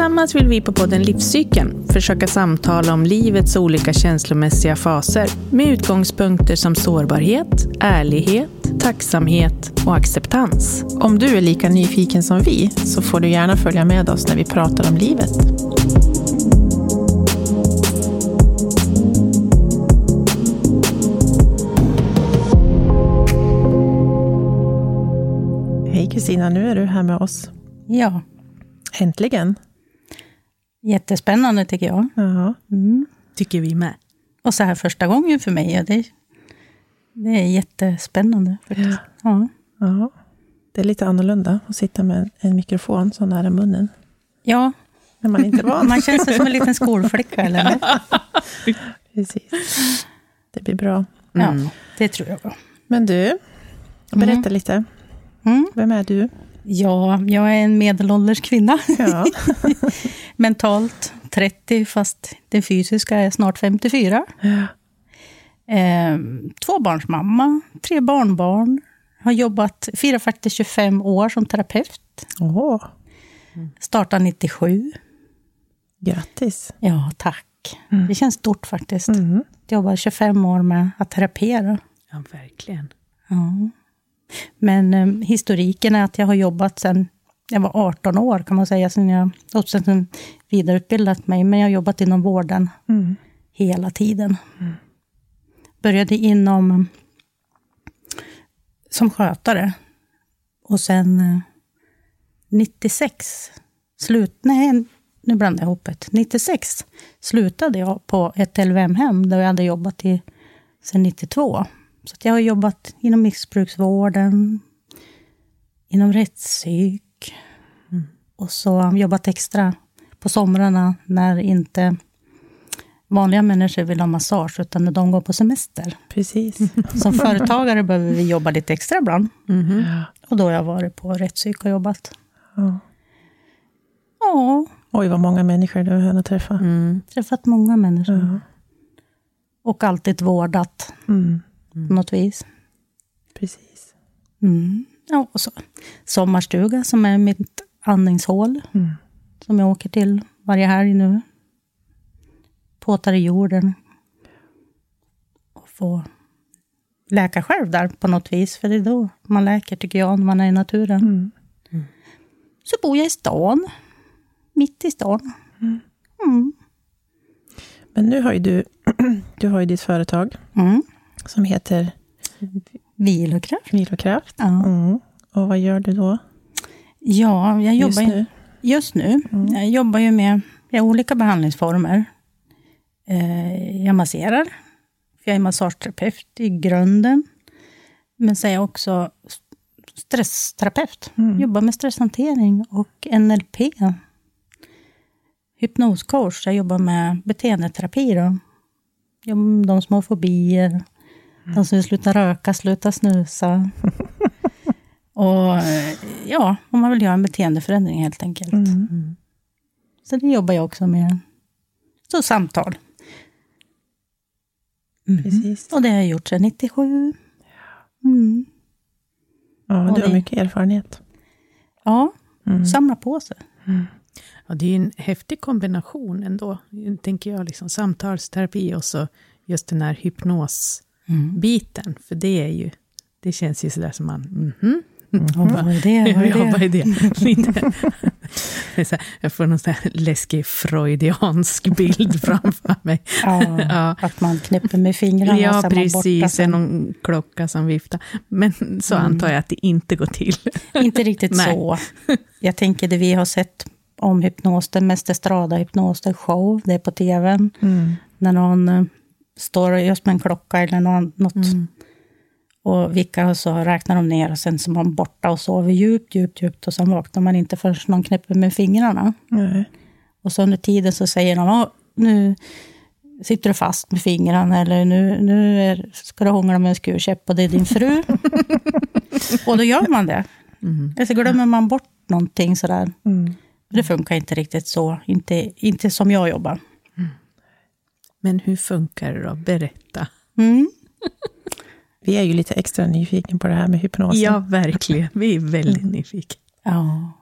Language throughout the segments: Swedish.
Tillsammans vill vi på podden Livscykeln försöka samtala om livets olika känslomässiga faser med utgångspunkter som sårbarhet, ärlighet, tacksamhet och acceptans. Om du är lika nyfiken som vi så får du gärna följa med oss när vi pratar om livet. Hej Kristina, nu är du här med oss. Ja, Äntligen. Jättespännande tycker jag. Ja. Mm. Tycker vi med. Och så här första gången för mig. Ja, det, det är jättespännande. faktiskt. Ja. ja. Det är lite annorlunda att sitta med en mikrofon så nära munnen. ja, När man inte är van. man känns som en liten skolflicka. Eller? Precis. Det blir bra. Ja, det tror jag. Men du, berätta lite. Mm. Vem är du? Ja, jag är en medelålders kvinna. Ja. Mentalt 30, fast det fysiska är snart 54. Eh, tvåbarnsmamma, tre barnbarn. Har jobbat, firar faktiskt 25 år som terapeut. Åh, Startade 97. grattis. Ja, tack. Det känns stort faktiskt. Mm. Jobbar 25 år med att terapera. Ja, verkligen. Ja. Men eh, historiken är att jag har jobbat sedan jag var 18 år, kan man säga, sen jag sen vidareutbildat mig. Men jag har jobbat inom vården Mm. hela tiden. Började inom som skötare. Och sen eh, 96, slut, nej, nu blandade jag ihop ett. 96 slutade jag på ett LVM-hem där jag hade jobbat i sedan 92. Så att jag har jobbat inom missbruksvården, inom rättspsyk. Och så har jag jobbat extra på somrarna när inte vanliga människor vill ha massage, utan när de går på semester. Precis. Som företagare behöver vi jobba lite extra ibland. Ja. Och då har jag varit på rättspsyk och jobbat. Ja. Ja, Oj, vad många människor du har hunnit träffa. Mm. träffat många människor. Ja. Och alltid vårdat Mm. På något vis. Precis. Mm. Ja, och så. Sommarstuga som är mitt andningshål. Mm. Som jag åker till varje helg nu. Påtar i jorden. Och få läka själv där på något vis. För det är då man läker tycker jag, när man är i naturen. Mm. Så bor jag i stan. Mitt i stan. Mm. Men nu har ju du, du har ju ditt företag Mm. Som heter Vilokraft. Vilokraft. Ja. Mm. Och vad gör du då ja, jag just jobbar ju- nu? Just nu. Jag jobbar ju med, med olika behandlingsformer. Eh, jag masserar. För jag är massageterapeut i grunden. Men så är jag också stressterapeut. Jobbar med stresshantering och NLP. Hypnoscoach. Jag jobbar med beteendeterapi. Då. De har fobier. De som vill sluta röka, sluta snusa. Och eh, ja, om man vill göra en beteendeförändring helt enkelt. Mm. Så det jobbar jag också med. Så samtal. Mm. Precis. Och det har jag gjort sedan 97. Mm. Ja, du har mycket erfarenhet. Ja, Mm. samla på sig. Ja, det är ju en häftig kombination ändå, tänker jag. Liksom, samtalsterapi och så just den här hypnosbiten. För det är ju, det känns ju sådär som man, mhm. Och vad är det? Vad är Ja, vad det? är så här, jag får någon sån här läskig freudiansk bild framför mig. Ja, Ja. Att man knäpper med fingrarna Ja, så man borta precis. Är någon klocka som viftar. Men så Mm. antar jag att det inte går till. Inte riktigt så. Jag tänker det vi har sett om hypnos, det mest estrada-hypnos, det är show, det är på tvn. Mm. När någon eh, står just med en klocka eller något Mm. och vickar och så räknar de ner och sen så är man borta och sover djupt, djupt, djupt och sen vaknar man inte förrän någon knäpper med fingrarna. Nej. Och så under tiden så säger de, "Åh, nu sitter du fast med fingrarna eller nu, nu är, ska du hångla med en skurkäpp och det är din fru. och då gör man det. Mm. Eller så glömmer man bort någonting sådär. Mm. Det funkar inte riktigt så, inte, inte som jag jobbar. Men hur funkar det då? Berätta. Mm. Vi är ju lite extra nyfiken på det här med hypnosen. Ja, verkligen. Vi är väldigt nyfikna. Ja.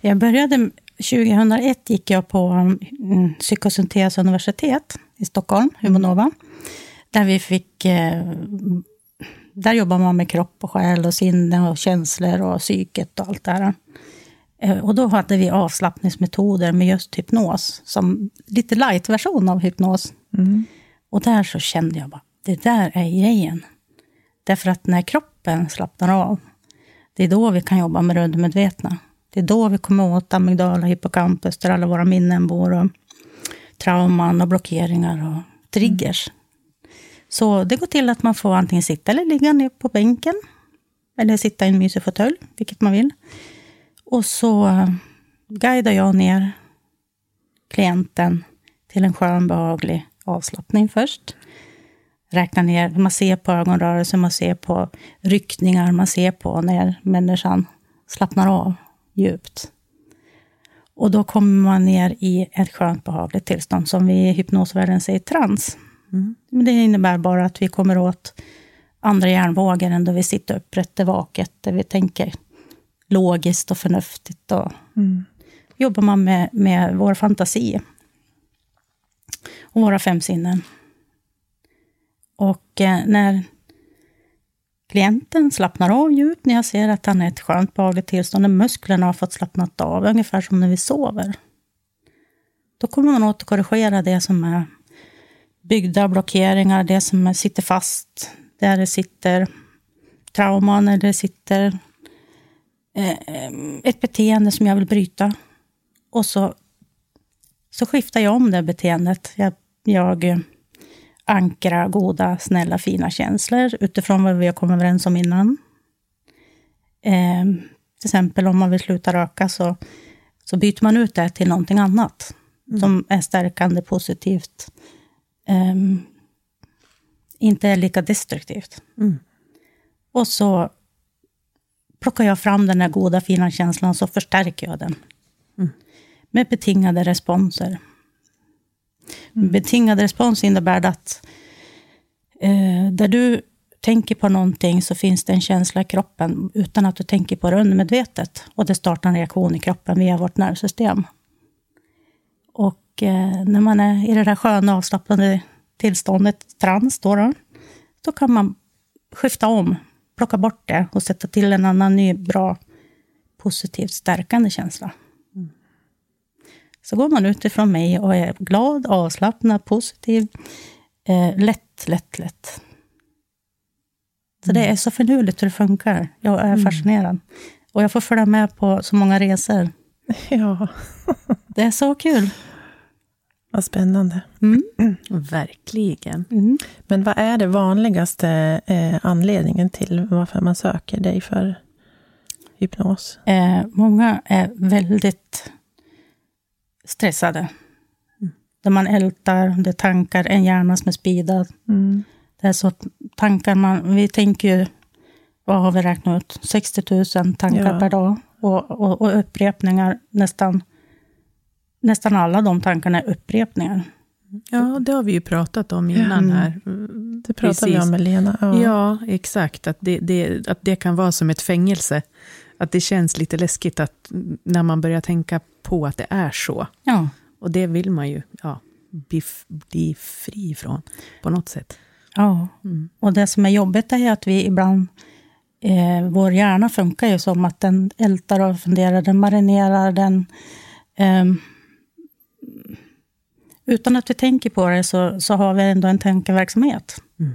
Jag började 2001 gick jag på mm, psykosyntes universitet i Stockholm, Humanova. Där vi fick... Eh, där jobbar man med kropp och själ och sinne och känslor och psyket och allt det här. Eh, och då hade vi avslappningsmetoder med just hypnos, som lite light-version av hypnos. Mm. Och där så kände jag bara, det där är grejen. Därför att när kroppen slappnar av, det är då vi kan jobba med det undermedvetna. Det är då vi kommer åt amygdala, hippocampus, där alla våra minnen bor, och trauman och blockeringar och triggers. Mm. Så det går till att man får antingen sitta eller ligga ner på bänken, eller sitta i en mysig fåtölj, vilket man vill. Och så guidar jag ner klienten till en skön, behaglig avslappning först. Räkna ner, man ser på ögonrörelser, man ser på ryckningar, man ser på när människan slappnar av djupt. Och då kommer man ner i ett skönt, behagligt tillstånd som vi i hypnosvärlden säger trans. Mm. det innebär bara att vi kommer åt andra hjärnvågor än då vi sitter upprätt, vaket, där vi tänker logiskt och förnuftigt. Och mm. jobbar man med, med vår fantasi och våra fem sinnen. Och eh, när klienten slappnar av djupt, när jag ser att han är ett skönt behagligt tillstånd, när musklerna har fått slappnat av, ungefär som när vi sover. Då kommer man åt att korrigera det som är byggda blockeringar, det som sitter fast, där det sitter trauman, eller det sitter eh, eh, ett beteende som jag vill bryta. Och så, så skiftar jag om det beteendet. Jag, jag ankrar goda, snälla, fina känslor utifrån vad vi har kommit överens om innan. Eh, till exempel om man vill sluta röka så, så byter man ut det till någonting annat mm. som är stärkande, positivt. Eh, inte är lika destruktivt. Mm. Och så plockar jag fram den här goda, fina känslan så förstärker jag den. Mm. Med betingade responser. Mm. Betingad respons innebär att eh, där du tänker på någonting så finns det en känsla i kroppen utan att du tänker på det undermedvetet. Och det startar en reaktion i kroppen via vårt nervsystem. Och eh, när man är i det där sköna avslappnade tillståndet, trans, då, då, då kan man skifta om plocka bort det och sätta till en annan ny, bra, positivt stärkande känsla. Så går man utifrån mig och är glad, avslappnad, positiv, eh, lätt, lätt, lätt. Så mm. det är så finurligt hur det funkar. Jag är mm. fascinerad. Och jag får följa med på så många resor. Ja. det är så kul. Vad spännande. Mm. Verkligen. Mm. Men vad är det vanligaste eh, anledningen till varför man söker dig för hypnos? Eh, många är väldigt stressade. Mm. Där man ältar, det är tankar, en hjärna som är speedad. Mm. Det är så tankar man, vi tänker ju, vad har vi räknat ut, 60 000 tankar ja. per dag. Och, och, och upprepningar nästan nästan alla de tankarna är upprepningar. Ja, det har vi ju pratat om innan mm. här. Det pratade vi om med Lena. Ja, ja exakt. Att det, det, att det kan vara som ett fängelse. Att det känns lite läskigt att när man börjar tänka på att det är så. Ja. Och det vill man ju ja, bli, bli fri från på något sätt. Ja, mm. och det som är jobbigt är att vi ibland eh, vår hjärna funkar ju som att den ältar och funderar, den marinerar, den eh, utan att vi tänker på det så, så har vi ändå en tankeverksamhet. Mm.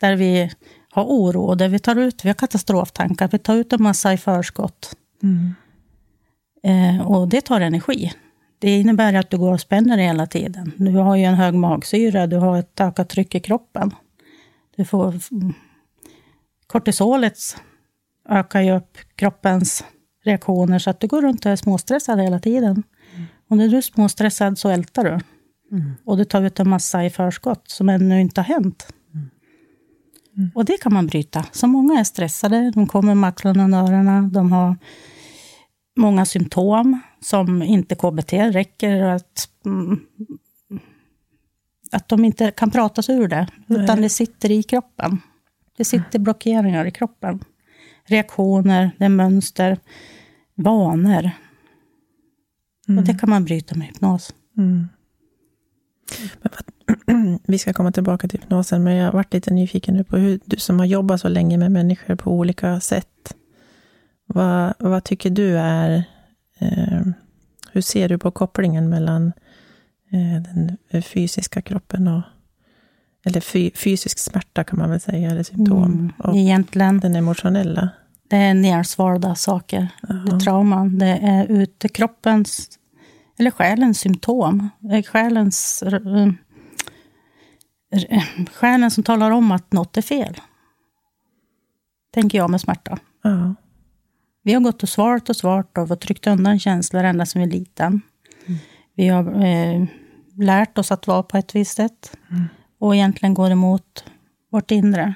Där vi har oro, där vi tar ut, vi har katastroftankar, vi tar ut en massa i förskott. Mm. Eh, och det tar energi. Det innebär att du går och spänner hela tiden. Du har ju en hög magsyra, du har ett ökat tryck i kroppen. Du får... Kortisolet ökar ju upp kroppens reaktioner så att du går runt och är småstressad hela tiden. Mm. Och när du är småstressad så ältar du. Mm. Och du tar ut en massa i förskott som ännu inte har hänt. Mm. Mm. Och det kan man bryta. Så många är stressade, de kommer med axlarna och öronen, de har många symptom som inte KBT räcker att, mm, att de inte kan prata sig ur det, Nej. utan det sitter i kroppen. Det sitter blockeringar i kroppen. Reaktioner, det är mönster, vanor. Och det kan man bryta med hypnos. Mm. Men vad, vi ska komma tillbaka till hypnosen, men jag har varit lite nyfiken nu på hur du som har jobbat så länge med människor på olika sätt. Vad, vad tycker du är... Eh, hur ser du på kopplingen mellan eh, den fysiska kroppen och... Eller fy, fysisk smärta kan man väl säga, eller symptom. Mm. Och Egentligen, den emotionella. det är nersvalda saker. Det är trauman. Det är ute kroppens, eller själens symptom. Det är själens, själen som talar om att något är fel. Tänker jag med smärta. Ja. Vi har gått och svalt och svalt och tryckt undan känslor ända sedan vi är liten. Vi har eh, lärt oss att vara på ett visst sätt. Och egentligen går emot vårt inre.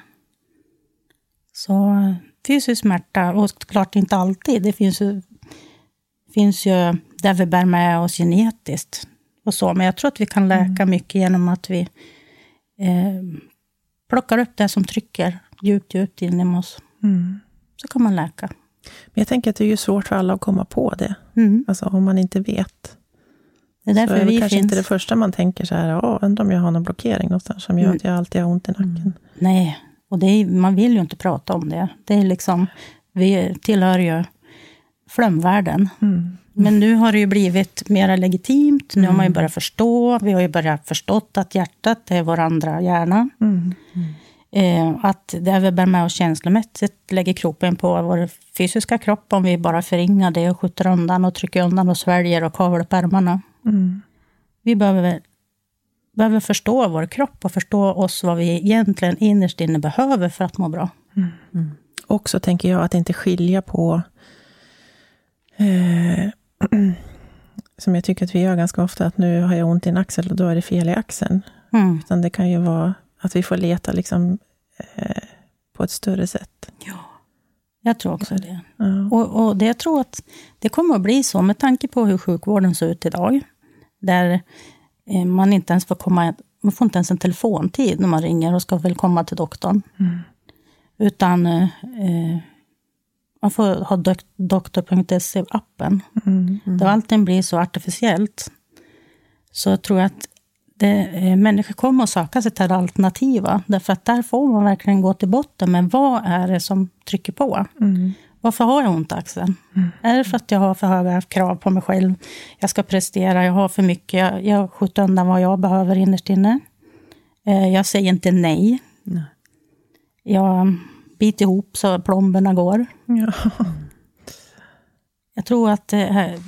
Så eh, fysisk smärta, och klart inte alltid. Det finns ju, finns ju där vi bär med oss genetiskt. Och så. Men jag tror att vi kan läka mycket genom att vi eh, plockar upp det som trycker djupt, djupt inom oss. Mm. Så kan man läka. Men jag tänker att det är ju svårt för alla att komma på det. Mm. Alltså om man inte vet. Det är Så därför är det vi kanske finns. inte det första man tänker så här, undrar om jag har någon blockering någonstans som gör Mm. att jag alltid har ont i nacken. Nej, och det är, man vill ju inte prata om det. Det är liksom, vi tillhör ju flömvärlden. Mm. Men nu har det ju blivit mer legitimt. Nu har man ju börjat förstå. Vi har ju börjat förstått att hjärtat är vår andra hjärna. Mm. Eh, att det vi bär med oss känslomässigt lägger kroppen på vår fysiska kropp om vi bara förringar det och skjuter undan och trycker undan och sväljer och kavlar upp ärmarna. Mm. Vi behöver, behöver förstå vår kropp och förstå oss vad vi egentligen innerst inne behöver för att må bra. Också tänker jag att inte skilja på, eh, som jag tycker att vi gör ganska ofta, att nu har jag ont i en axel och då är det fel i axeln. Mm. Utan det kan ju vara att vi får leta liksom, eh, på ett större sätt. Jag tror också det. Ja. Och, och det, jag tror att det kommer att bli så med tanke på hur sjukvården ser ut idag. Där eh, man inte ens får komma, man får inte ens en telefontid när man ringer och ska väl komma till doktorn. Mm. Utan eh, eh, man får ha dok- doktor.se-appen. Mm. Där allting blir så artificiellt. Så jag tror att det, eh, människor kommer att söka sig till det alternativa. Därför att där får man verkligen gå till botten med vad är det som trycker på. Mm. Varför har jag ont i axeln? Är det för att jag har för höga krav på mig själv? Jag ska prestera, jag har för mycket, jag, jag skjuter undan vad jag behöver innerst inne. Eh, jag säger inte nej. Nej. Jag biter ihop så plomberna går. Ja. Jag tror att det,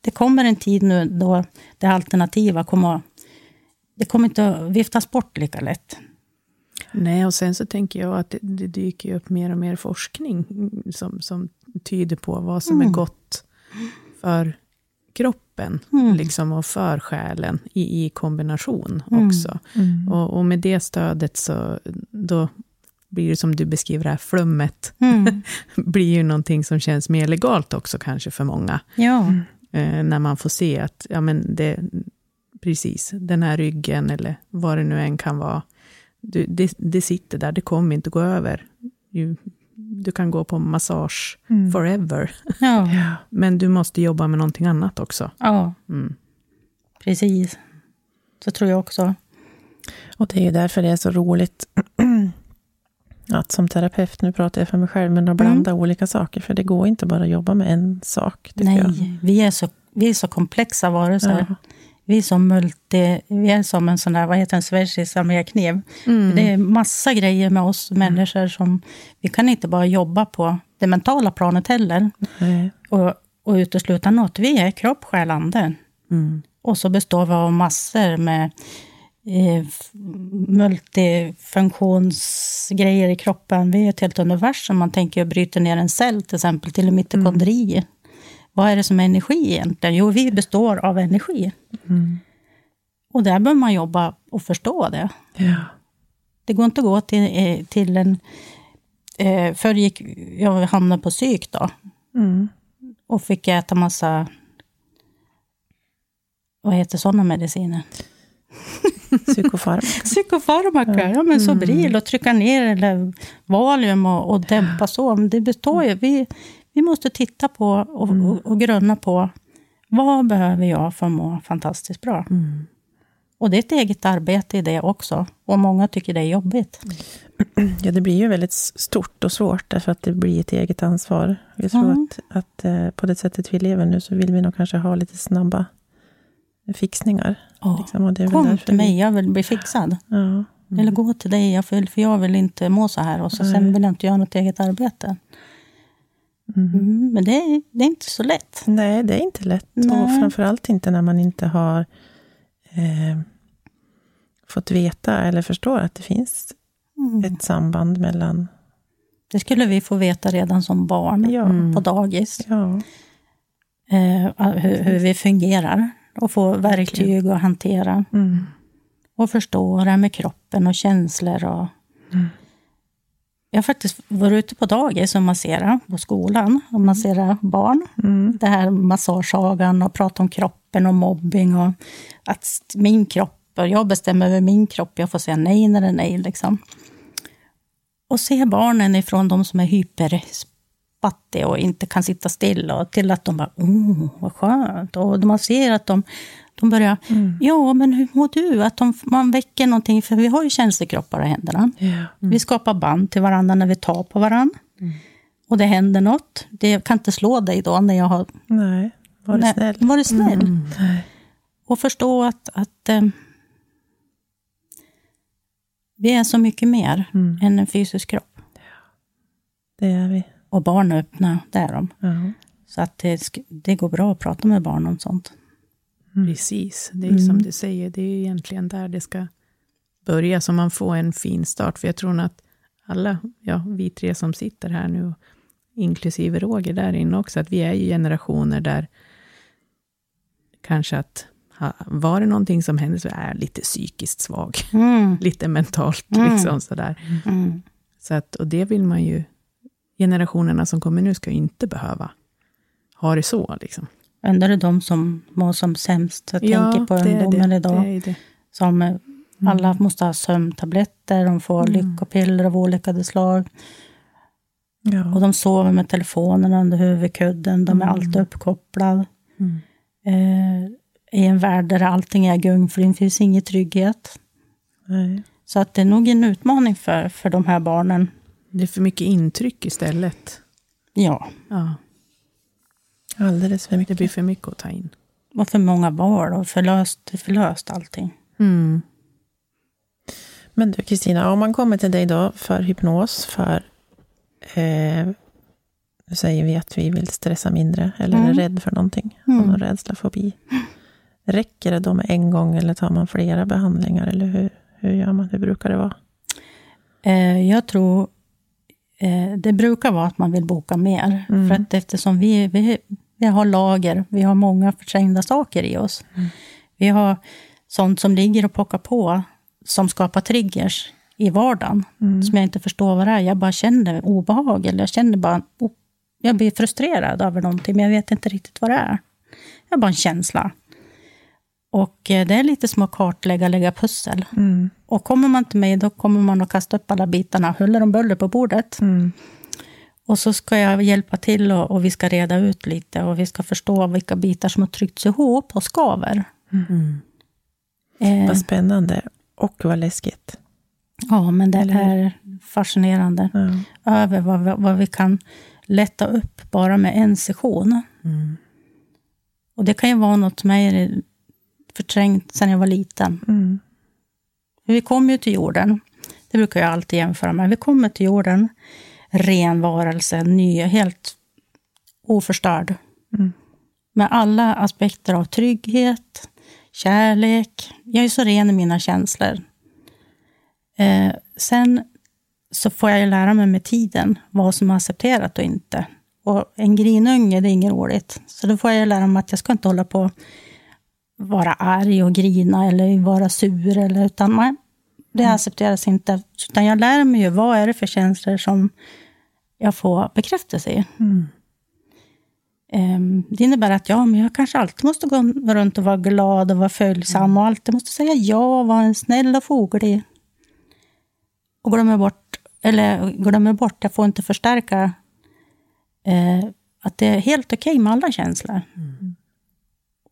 det kommer en tid nu då det alternativa kommer att, det kommer inte att viftas bort lika lätt. Nej, och sen så tänker jag att det, det dyker upp mer och mer forskning som, som tyder på vad som är gott för kroppen liksom, och för själen i, i kombination också. Mm. Och, och med det stödet så då blir det som du beskriver det här flummet, Mm. blir ju någonting som känns mer legalt också kanske för många. Ja, Eh, när man får se att, ja men det, precis, den här ryggen eller vad det nu än kan vara, du, det, det sitter där, det kommer inte gå över. Du, du kan gå på massage Mm. forever, ja, Ja. men du måste jobba med någonting annat också. ja, Mm. precis. Så tror jag också. Och det är ju därför det är så roligt att som terapeut, nu pratar jag för mig själv, men att blanda olika saker. För det går inte bara att jobba med en sak, tycker jag. Nej, vi är, så, vi är så komplexa varelser. Ja. Vi är så multi, vi är som en sån där, vad heter en schweizisk armékniv. Mm. Det är massa grejer med oss människor som, vi kan inte bara jobba på det mentala planet heller. Nej. Och, och utesluta något. Vi är kropp, själ, ande. Mm. Och så består vi av massor med eh, multifunktionsgrejer i kroppen. Vi är ett helt universum. Man tänker att bryta ner en cell till exempel till en mitokondri. Vad är det som är energi egentligen? Jo, vi består av energi. Mm. Och där behöver man jobba och förstå det. Ja. Det går inte att gå till, eh, till en... Eh, förr gick jag hamnade på psyk då Mm. och fick äta massa... Vad heter sådana mediciner? Psykofarmaka. Psykofarmaka, ja men Sobril och trycka ner eller Valium och, och dämpa så. Men det består ju, vi, vi måste titta på och, och, och grunna på Vad behöver jag för att må fantastiskt bra? Mm. Och det är ett eget arbete i det också. Och många tycker det är jobbigt. Ja, det blir ju väldigt stort och svårt, därför att det blir ett eget ansvar. Jag tror Mm. att, att eh, på det sättet vi lever nu, så vill vi nog kanske ha lite snabba fixningar. Ja. Liksom, Kom till mig, jag vill bli fixad. Ja, Eller gå till dig, jag vill, för jag vill inte må så här. Och så sen vill jag inte göra något eget arbete. mm. Mm, men det är, det är inte så lätt. Nej, det är inte lätt. Nej. Och framförallt inte när man inte har eh, fått veta eller förstår att det finns Mm. ett samband mellan... Det skulle vi få veta redan som barn Ja. på dagis. Ja, Eh, hur, hur vi fungerar. Och få verktyg att hantera. mm. Och förstå det här med kroppen och känslor. Och... Mm. Jag har faktiskt varit ute på dagis och masserat på skolan. Och masserat barn. Mm. Det här massagesagan och prata om kroppen och mobbing. Och att min kropp, och jag bestämmer över min kropp. Jag får säga nej när det är nej. Liksom. Och se barnen ifrån de som är hyperspattiga och inte kan sitta still och till att de bara, oh, vad skönt. Och man ser att de, de börjar, Mm. ja men hur mår du? Att de, man väcker någonting, för vi har ju känslokroppar i händerna. Ja. Vi skapar band till varandra när vi tar på varandra. Och det händer något. Det, jag kan inte slå dig då när jag har... Nej, var Nej, snäll. Var du snäll. Mm. Och förstå att, att eh, vi är så mycket mer Mm. än en fysisk kropp. Det är vi. Och barn är öppna, det är de. Ja. Så att det, det går bra att prata med barn om sånt. Precis, det är Mm. som du säger, det är egentligen där det ska börja, så man får en fin start. För jag tror att alla, ja, vi tre som sitter här nu, inklusive Roger där inne också, att vi är ju generationer där kanske att ha, var det någonting som hände så är jag lite psykiskt svag, Mm. lite mentalt Mm. liksom sådär. Mm. Så att, och det vill man ju, generationerna som kommer nu ska inte behöva ha det så liksom. Ändå är det de som mår som sämst. Jag tänker på är ungdomen idag. Det är det. Som eh, alla måste ha sömntabletter, de får Mm. lyckopiller av olika slag. Ja. Och de sover med telefonen under huvudkudden, de är Mm. alltid uppkopplade. Mm. Eh, I en värld där allting är gungfly, det finns ingen trygghet. Nej. Så att det är nog en utmaning för, för de här barnen. Det är för mycket intryck istället. Ja, Ja, Alldeles för det mycket. blir för mycket att ta in. och för många val och förlöst, förlöst allting. Mm. Men du Kristina, om man kommer till dig då för hypnos, för eh, nu säger vi att vi vill stressa mindre eller är Mm. rädd för någonting, har Mm. någon rädsla, fobi. Räcker det då med en gång eller tar man flera behandlingar eller hur, hur gör man? Hur brukar det vara? Eh, jag tror eh, det brukar vara att man vill boka mer. Mm. För att eftersom vi, vi, vi har lager, vi har många förträngda saker i oss. Mm. Vi har sånt som ligger och pockar på, som skapar triggers i vardagen. Mm. Som jag inte förstår vad det är. Jag bara känner obehag, eller jag känner bara... Jag blir frustrerad över någonting, men jag vet inte riktigt vad det är. Jag har bara en känsla. Och eh, det är lite som att kartlägga, lägga pussel. Mm. Och kommer man till mig, då kommer man att kasta upp alla bitarna, huller om buller på bordet. Mm. Och så ska jag hjälpa till och, och vi ska reda ut lite och vi ska förstå vilka bitar som har tryckts ihop och skaver. Mm. Eh, Vad spännande och vad läskigt. ja, men det är fascinerande. Ja. Över vad, vi- vad vi kan lätta upp bara med en session. Mm. Och det kan ju vara något som är förträngt sedan jag var liten. Mm. Vi kommer ju till jorden, det brukar jag alltid jämföra med. Vi kommer till jorden, ren varelse, ny, helt oförstörd. Mm. Med alla aspekter av trygghet, kärlek. Jag är så ren i mina känslor. Eh, sen så får jag ju lära mig med tiden vad som är accepterat och inte. Och en grinunge, det är inget roligt. Så då får jag lära mig att jag ska inte hålla på vara arg och grina eller vara sur. Eller, utan man, det accepteras inte. Utan jag lär mig ju vad är det för känslor som jag får bekräftelse i. Mm. Ehm, Det innebär att ja, men jag kanske alltid måste gå runt och vara glad och vara följsam och alltid måste säga ja och vara en snäll och foglig. Och glömmer bort, eller glömmer bort, jag får inte förstärka eh, att det är helt okej med alla känslor.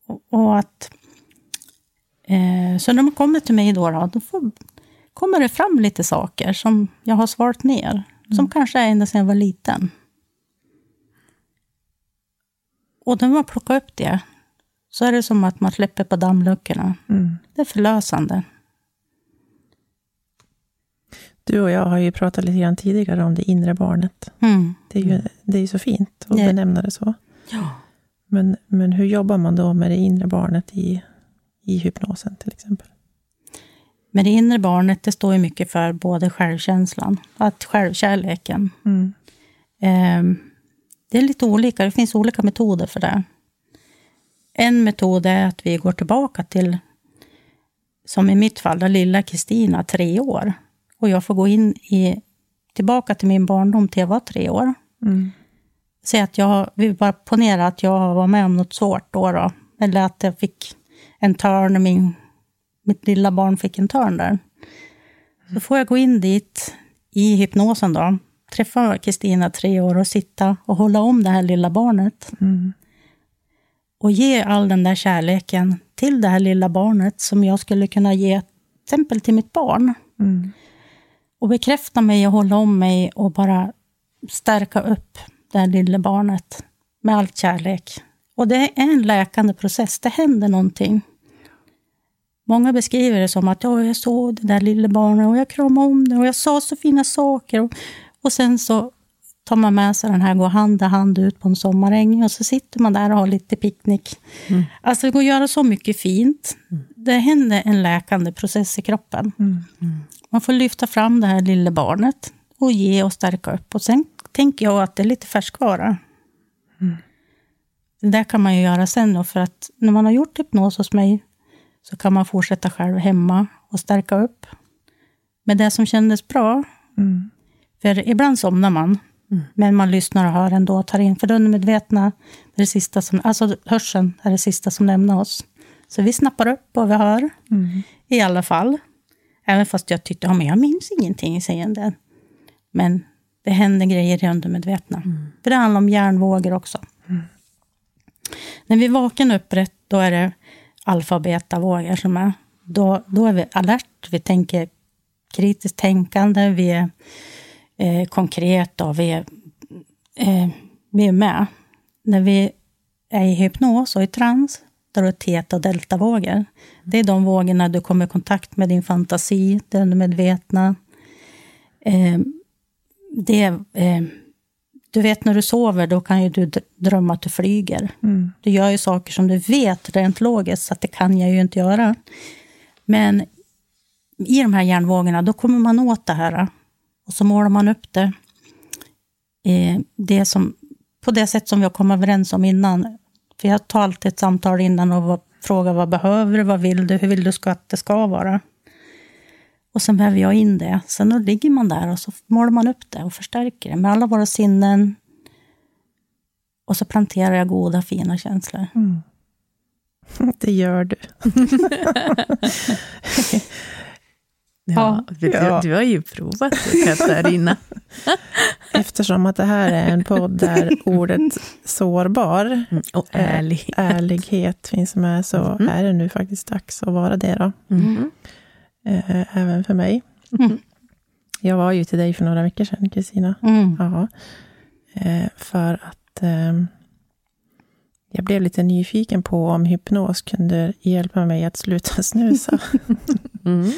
Och, och att... Eh, så när man kommer till mig då, då, då får, kommer det fram lite saker som jag har svalt ner. Mm. Som kanske är ända sedan jag var liten. Och när man plockar upp det, så är det som att man släpper på dammluckorna. Mm. Det är förlösande. Du och jag har ju pratat lite grann tidigare om det inre barnet. Mm. Det är ju det är så fint att benämna det så. Ja. Men, men hur jobbar man då med det inre barnet i, i hypnosen till exempel? Men det inre barnet, det står ju mycket för både självkänslan, att självkärleken. Mm. Eh, det är lite olika, det finns olika metoder för det. En metod är att vi går tillbaka till, som i mitt fall, den lilla Kristina, tre år. Och jag får gå in i, tillbaka till min barndom till jag var tre år. Mm. Säg att jag, vi bara ponera att jag var med om något svårt då, då. Eller att jag fick en törn, min, mitt lilla barn fick en törn där. Så får jag gå in dit i hypnosen då, träffa Kristina tre år och sitta och hålla om det här lilla barnet. Mm. Och ge all den där kärleken till det här lilla barnet som jag skulle kunna ge till exempel till mitt barn. Mm. Och bekräfta mig och hålla om mig och bara stärka upp det här lilla barnet med all kärlek. Och det är en läkande process, det händer någonting. Många beskriver det som att ja, jag såg det där lilla barnet och jag kramade om det och jag sa så fina saker. Och, och sen så tar man med sig den här, går hand i hand ut på en sommaräng och så sitter man där och har lite picknick. Mm. Alltså det går att göra så mycket fint. Mm. Det händer en läkande process i kroppen. Mm. Man får lyfta fram det här lilla barnet och ge och stärka upp. Och sen tänker jag att det är lite färskvara. Mm. Det där kan man ju göra sen då, för att när man har gjort hypnos hos mig så kan man fortsätta själv hemma och stärka upp. med det som kändes bra. Mm. För ibland somnar man, mm. men man lyssnar och hör ändå och tar in. För det undermedvetna, det, är det sista som, alltså hörseln är det sista som lämnar oss. Så vi snappar upp vad vi hör, mm. i alla fall. Även fast jag tyckte, ja, men jag minns ingenting, säger den. Men det händer grejer i undermedvetna. Mm. För det handlar om hjärnvågor också. Mm. När vi vaknar upprätt, då är det alfa som är. Då, då är vi alert, vi tänker kritiskt tänkande, vi är eh, konkreta vi är, eh, vi är med. När vi är i hypnos och i trans, då är det teta och deltavågor. Det är de vågorna du kommer i kontakt med din fantasi, det undermedvetna. Eh, det, eh, du vet när du sover, då kan ju du drömma att du flyger. Mm. Du gör ju saker som du vet rent logiskt, så att det kan jag ju inte göra. Men i de här hjärnvågorna, då kommer man åt det här. Och så målar man upp det. Eh, det som, på det sätt som vi har kommit överens om innan. För jag tar alltid ett samtal innan och frågar vad behöver du, vad vill du, hur vill du att det ska vara? Och sen väver jag in det. Sen då ligger man där och så målar man upp det och förstärker det med alla våra sinnen. Och så planterar jag goda, fina känslor. Mm. Det gör du. ja, du, ja. du har ju provat det, Katarina. Eftersom att det här är en podd där ordet sårbar mm, och ärlig. ärlighet finns med, så mm. är det nu faktiskt dags att vara det. Då. Mm eh, även för mig. Mm. Jag var ju till dig för några veckor sedan, Kristina. Mm. Ja. Eh, för att eh, jag blev lite nyfiken på om hypnos kunde hjälpa mig att sluta snusa. mm.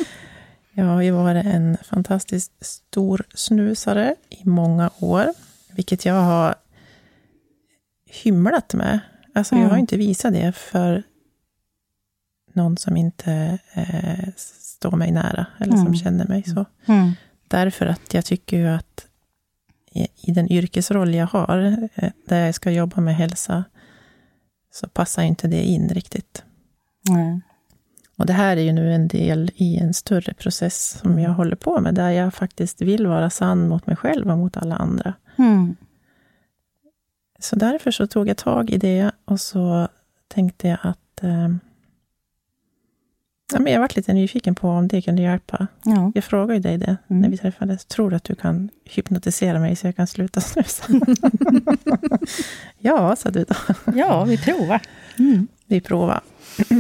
Jag har ju varit en fantastiskt stor snusare i många år, vilket jag har hymlat med. Alltså, jag har mm. inte visat det för någon som inte eh, står mig nära, eller mm. som känner mig så. Mm. Därför att jag tycker ju att i, den yrkesroll jag har, eh, där jag ska jobba med hälsa, så passar inte det in riktigt. Mm. Och det här är ju nu en del i en större process som jag håller på med, där jag faktiskt vill vara sann mot mig själv och mot alla andra. Mm. Så därför så tog jag tag i det och så tänkte jag att eh, Ja, men jag varit lite nyfiken på om det kunde hjälpa. Ja. Jag frågade ju dig det mm. när vi träffades. Tror du att du kan hypnotisera mig så jag kan sluta snusa? ja, sa du då. ja, vi provar. Mm. vi prova.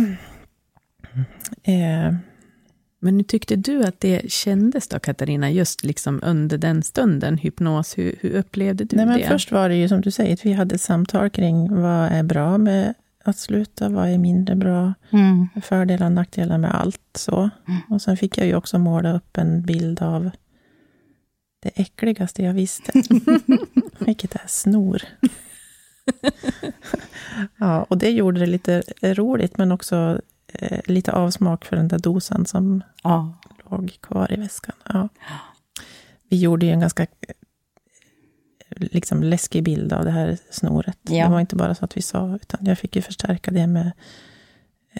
eh, Men hur tyckte du att det kändes då, Katarina, just liksom under den stunden, hypnos? Hur, hur upplevde du nej, men det? Först var det ju som du säger, att vi hade ett samtal kring vad är bra med att sluta, vad är mindre bra, Mm. fördelar och nackdelar med allt. så. Och sen fick jag ju också måla upp en bild av det äckligaste jag visste, vilket är snor. ja, och det gjorde det lite roligt, men också eh, lite avsmak för den där dosan som Ja. låg kvar i väskan. Ja. Vi gjorde ju en ganska liksom, läskig bild av det här snoret. Ja. Det var inte bara så att vi sa, utan jag fick ju förstärka det med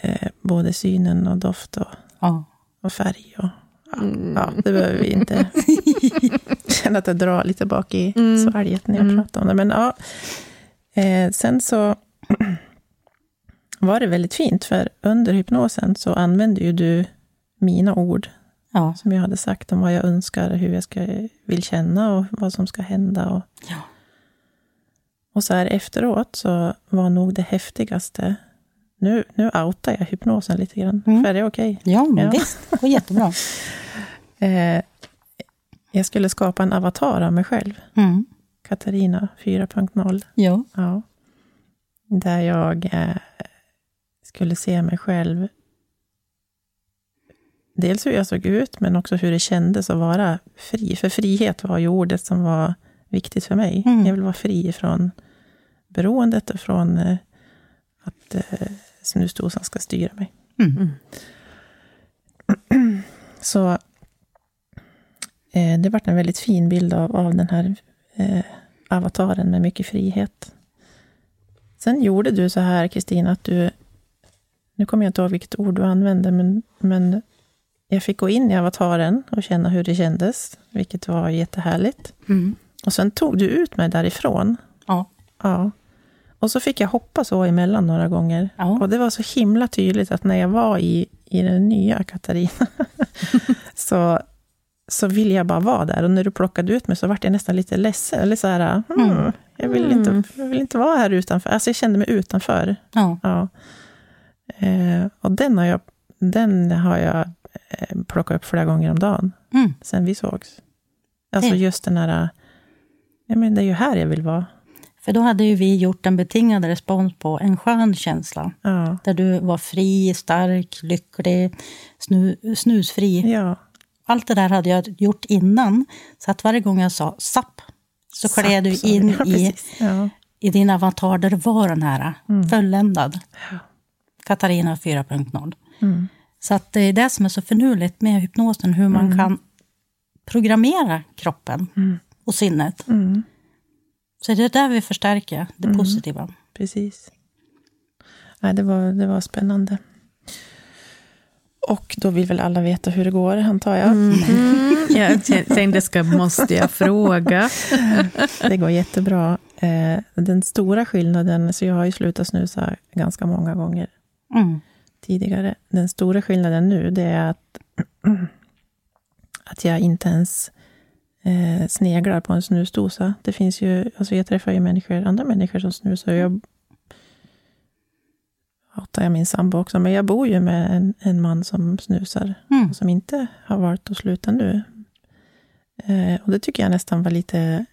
eh, både synen och doft och, ja. och färg. Och, ja, Mm. ja, det behöver vi inte. känna att det drar lite bak i Mm. svalget när jag Mm. pratar om det. Men ja, eh, sen så var det väldigt fint, för under hypnosen så använde ju du mina ord ja. som jag hade sagt om vad jag önskar, hur jag ska, vill känna och vad som ska hända. Och, Ja. och så här efteråt så var nog det häftigaste, nu, nu outar jag hypnosen lite grann, Mm. för är det okej? Ja, men Ja. visst. Det går jättebra. Eh, jag skulle skapa en avatar av mig själv, Mm. Katarina 4.0. Ja. Ja. Där jag eh, skulle se mig själv, dels hur jag såg ut, men också hur det kändes att vara fri. För frihet var ju ordet som var viktigt för mig. Mm. Jag vill vara fri från beroendet och från eh, att eh, snusdosan ska styra mig. Mm. Så eh, det vart en väldigt fin bild av, av den här eh, avataren med mycket frihet. Sen gjorde du så här, Kristina, att du... Nu kommer jag inte ihåg vilket ord du använde, men, men jag fick gå in i avataren och känna hur det kändes, vilket var jättehärligt. Mm. Och sen tog du ut mig därifrån. Ja. Ja. Och så fick jag hoppa så emellan några gånger. Ja. Och det var så himla tydligt att när jag var i, i den nya Katarina, så, så ville jag bara vara där. Och när du plockade ut mig så vart jag nästan lite ledsen. Eller så här, hmm, Mm. jag, vill inte, jag vill inte vara här utanför. Alltså jag kände mig utanför. Ja. Ja. Eh, och den har jag, den har jag eh, plockat upp flera gånger om dagen, Mm. sen vi sågs. Alltså Det. just den här, ja men det är ju här jag vill vara. För då hade ju vi gjort en betingad respons på en skön känsla. Ja, Där du var fri, stark, lycklig, snu, snusfri. ja. Allt det där hade jag gjort innan. Så att varje gång jag sa sapp, så kled du in ja, i, i din avatar där det var den här Mm. fulländad. Katarina 4.0. Mm. Så att det är det som är så förnuligt med hypnosen, hur man kan programmera kroppen Mm. och sinnet. Mm. Så det är där vi förstärker det Mm. positiva. Precis. Nej, det, var, det var spännande. Och då vill väl alla veta hur det går, antar jag. Mm. Jag tänkte, ska, måste jag fråga? Det går jättebra. Eh, den stora skillnaden, så jag har ju slutat snusa ganska många gånger Mm. Tidigare. Den stora skillnaden nu, det är att, att jag inte ens eh, sneglar på en snusdosa. Det finns ju, alltså jag träffar ju människor, andra människor som snusar. Jag hatar jag min sambo också, men jag bor ju med en, en man som snusar, Mm. som inte har valt att sluta nu. Eh, och det tycker jag nästan var lite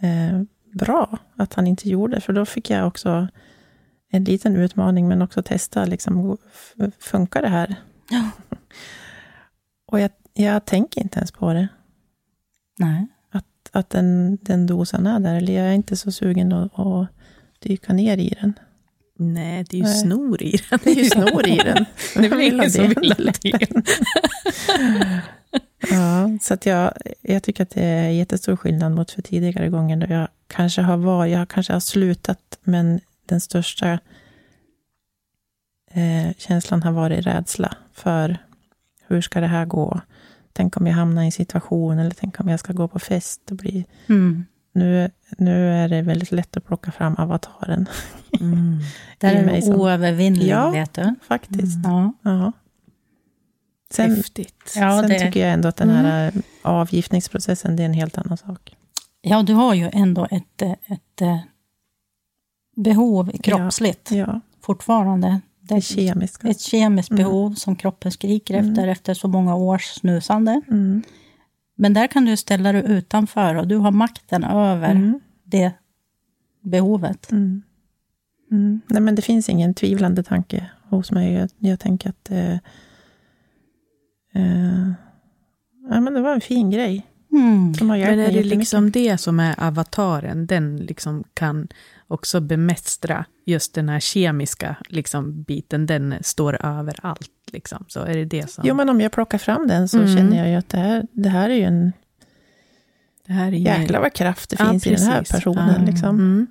eh, bra att han inte gjorde, för då fick jag också en liten utmaning, men också testa, liksom, funkar det här? Ja. Och jag, jag tänker inte ens på det, Nej. att, att den, den dosan är där, eller jag är inte så sugen att, att dyka ner i den. Nej, det är ju Nej. snor i den. Det är ju snor i den. Det är väl ingen som vill ha det. Ja, så att jag, jag tycker att det är jättestor skillnad mot för tidigare gånger då jag kanske har varit, jag kanske har slutat, men den största eh, känslan har varit rädsla för hur ska det här gå? Tänk om jag hamnar i en situation, eller tänk om jag ska gå på fest och bli... Mm. Nu, nu är det väldigt lätt att plocka fram avataren, Mm. Där är du oövervinnlig, Ja. vet du. faktiskt. Ja. Ja. Sen, Häftigt. Ja, sen det- tycker jag ändå att den här eh, avgiftningsprocessen, det är en helt annan sak. ja, du har ju ändå ett, eh, ett eh, behov kroppsligt. Ja, fortfarande. Det Det kemiska. ett kemiskt Mm. behov som kroppen skriker efter, efter så många års snusande. Mm. Men där kan du ställa dig utanför och du har makten över Mm. det behovet. Mm. Mm. Nej, men det finns ingen tvivlande tanke hos mig. Jag, jag tänker att eh, eh, ja, men det var en fin grej Mm. Men är det liksom det som är avataren? Den liksom kan också bemästra just den här kemiska liksom, biten. Den står över allt. Liksom. Så är det det som... Jo, men om jag plockar fram den så Mm. känner jag ju att det här, det här är ju en det här är ju- jäkla vad kraft det Ja, finns i den här personen. Ja. Liksom. Mm.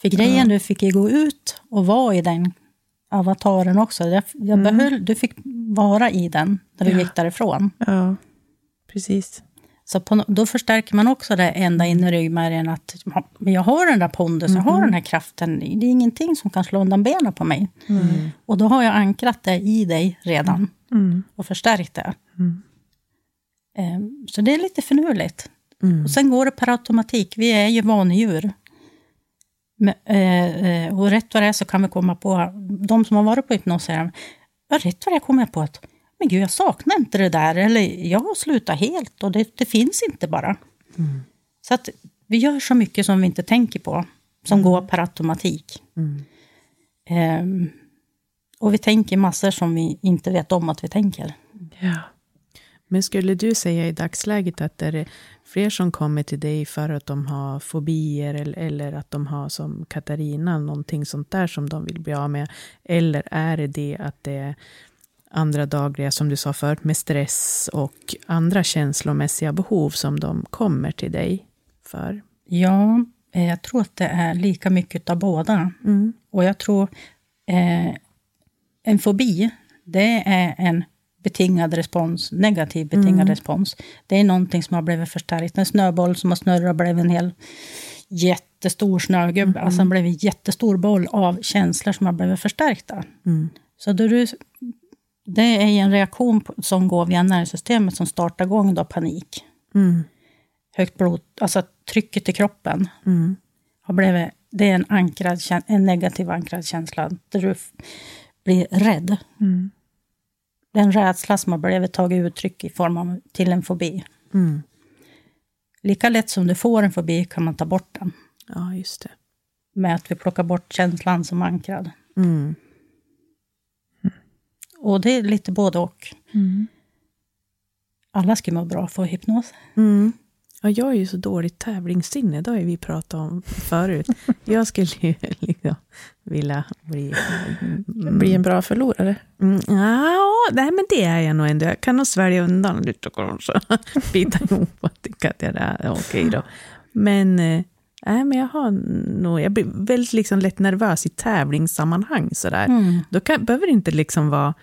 För grejen, du fick ju gå ut och vara i den avataren också. Jag, jag Mm. behöll, du fick vara i den när du Ja. gick därifrån. Ja, precis. Så på, då förstärker man också det ända in i ryggmärgen att jag har den där pondusen, jag har den här kraften. Det är ingenting som kan slå undan benen på mig. Mm. Och då har jag ankrat det i dig redan Mm. och förstärkt det. Mm. Ehm, Så det är lite finurligt. Mm. Och sen går det per automatik. Vi är ju vanedjur. Eh, eh, och rätt vad det är så kan vi komma på, de som har varit på hypnos säger, ja, rätt vad det är kommer jag på att, men gud jag saknar inte det där, eller jag har slutat helt och det, det finns inte bara. Så att vi gör så mycket som vi inte tänker på, som går per automatik. Mm. Ehm, och vi tänker massor som vi inte vet om att vi tänker. Ja. Men skulle du säga i dagsläget att det är fler som kommer till dig för att de har fobier eller, eller att de har som Katarina, någonting sånt där som de vill bli av med? Eller är det det att det är andra dagliga, som du sa förut, med stress och andra känslomässiga behov som de kommer till dig för? Ja, eh, jag tror att det är lika mycket av båda. Mm. Och jag tror eh, en fobi, det är en betingad respons, negativ betingad Mm. respons. Det är någonting som har blivit förstärkt. En snöboll som har snurrat och blivit en hel jättestor snögubbe. Alltså en blivit en jättestor boll av känslor som har blivit förstärkta. Mm. Så då du, det är en reaktion som går via nervsystemet som startar igång då panik. Mm. Högt blod, alltså trycket i kroppen Mm. har blivit, det är en, ankrad, en negativ ankrad känsla där du blir rädd. Mm. Det är en rädsla som har blivit tagit uttryck i form av till en fobi. Mm. Lika lätt som du får en fobi kan man ta bort den. Ja, just det. Med att vi plockar bort känslan som ankrad. Mm. Och det är lite både och. Mm. Alla ska må bra få hypnos. Mm. Ja, jag är ju så dåligt tävlingssinne, det har vi pratat om förut. Jag skulle ju liksom vilja bli... Mm, Bli en bra förlorare. Mm, ja, nej, men det är jag nog ändå. Jag kan nog svälja undan lite kanske. Bita ihop och tycka att det är okej då. Men, eh, nej, men jag har nog... Jag blir väldigt liksom lätt nervös i tävlingssammanhang sådär. Mm. Då kan, behöver det inte liksom vara...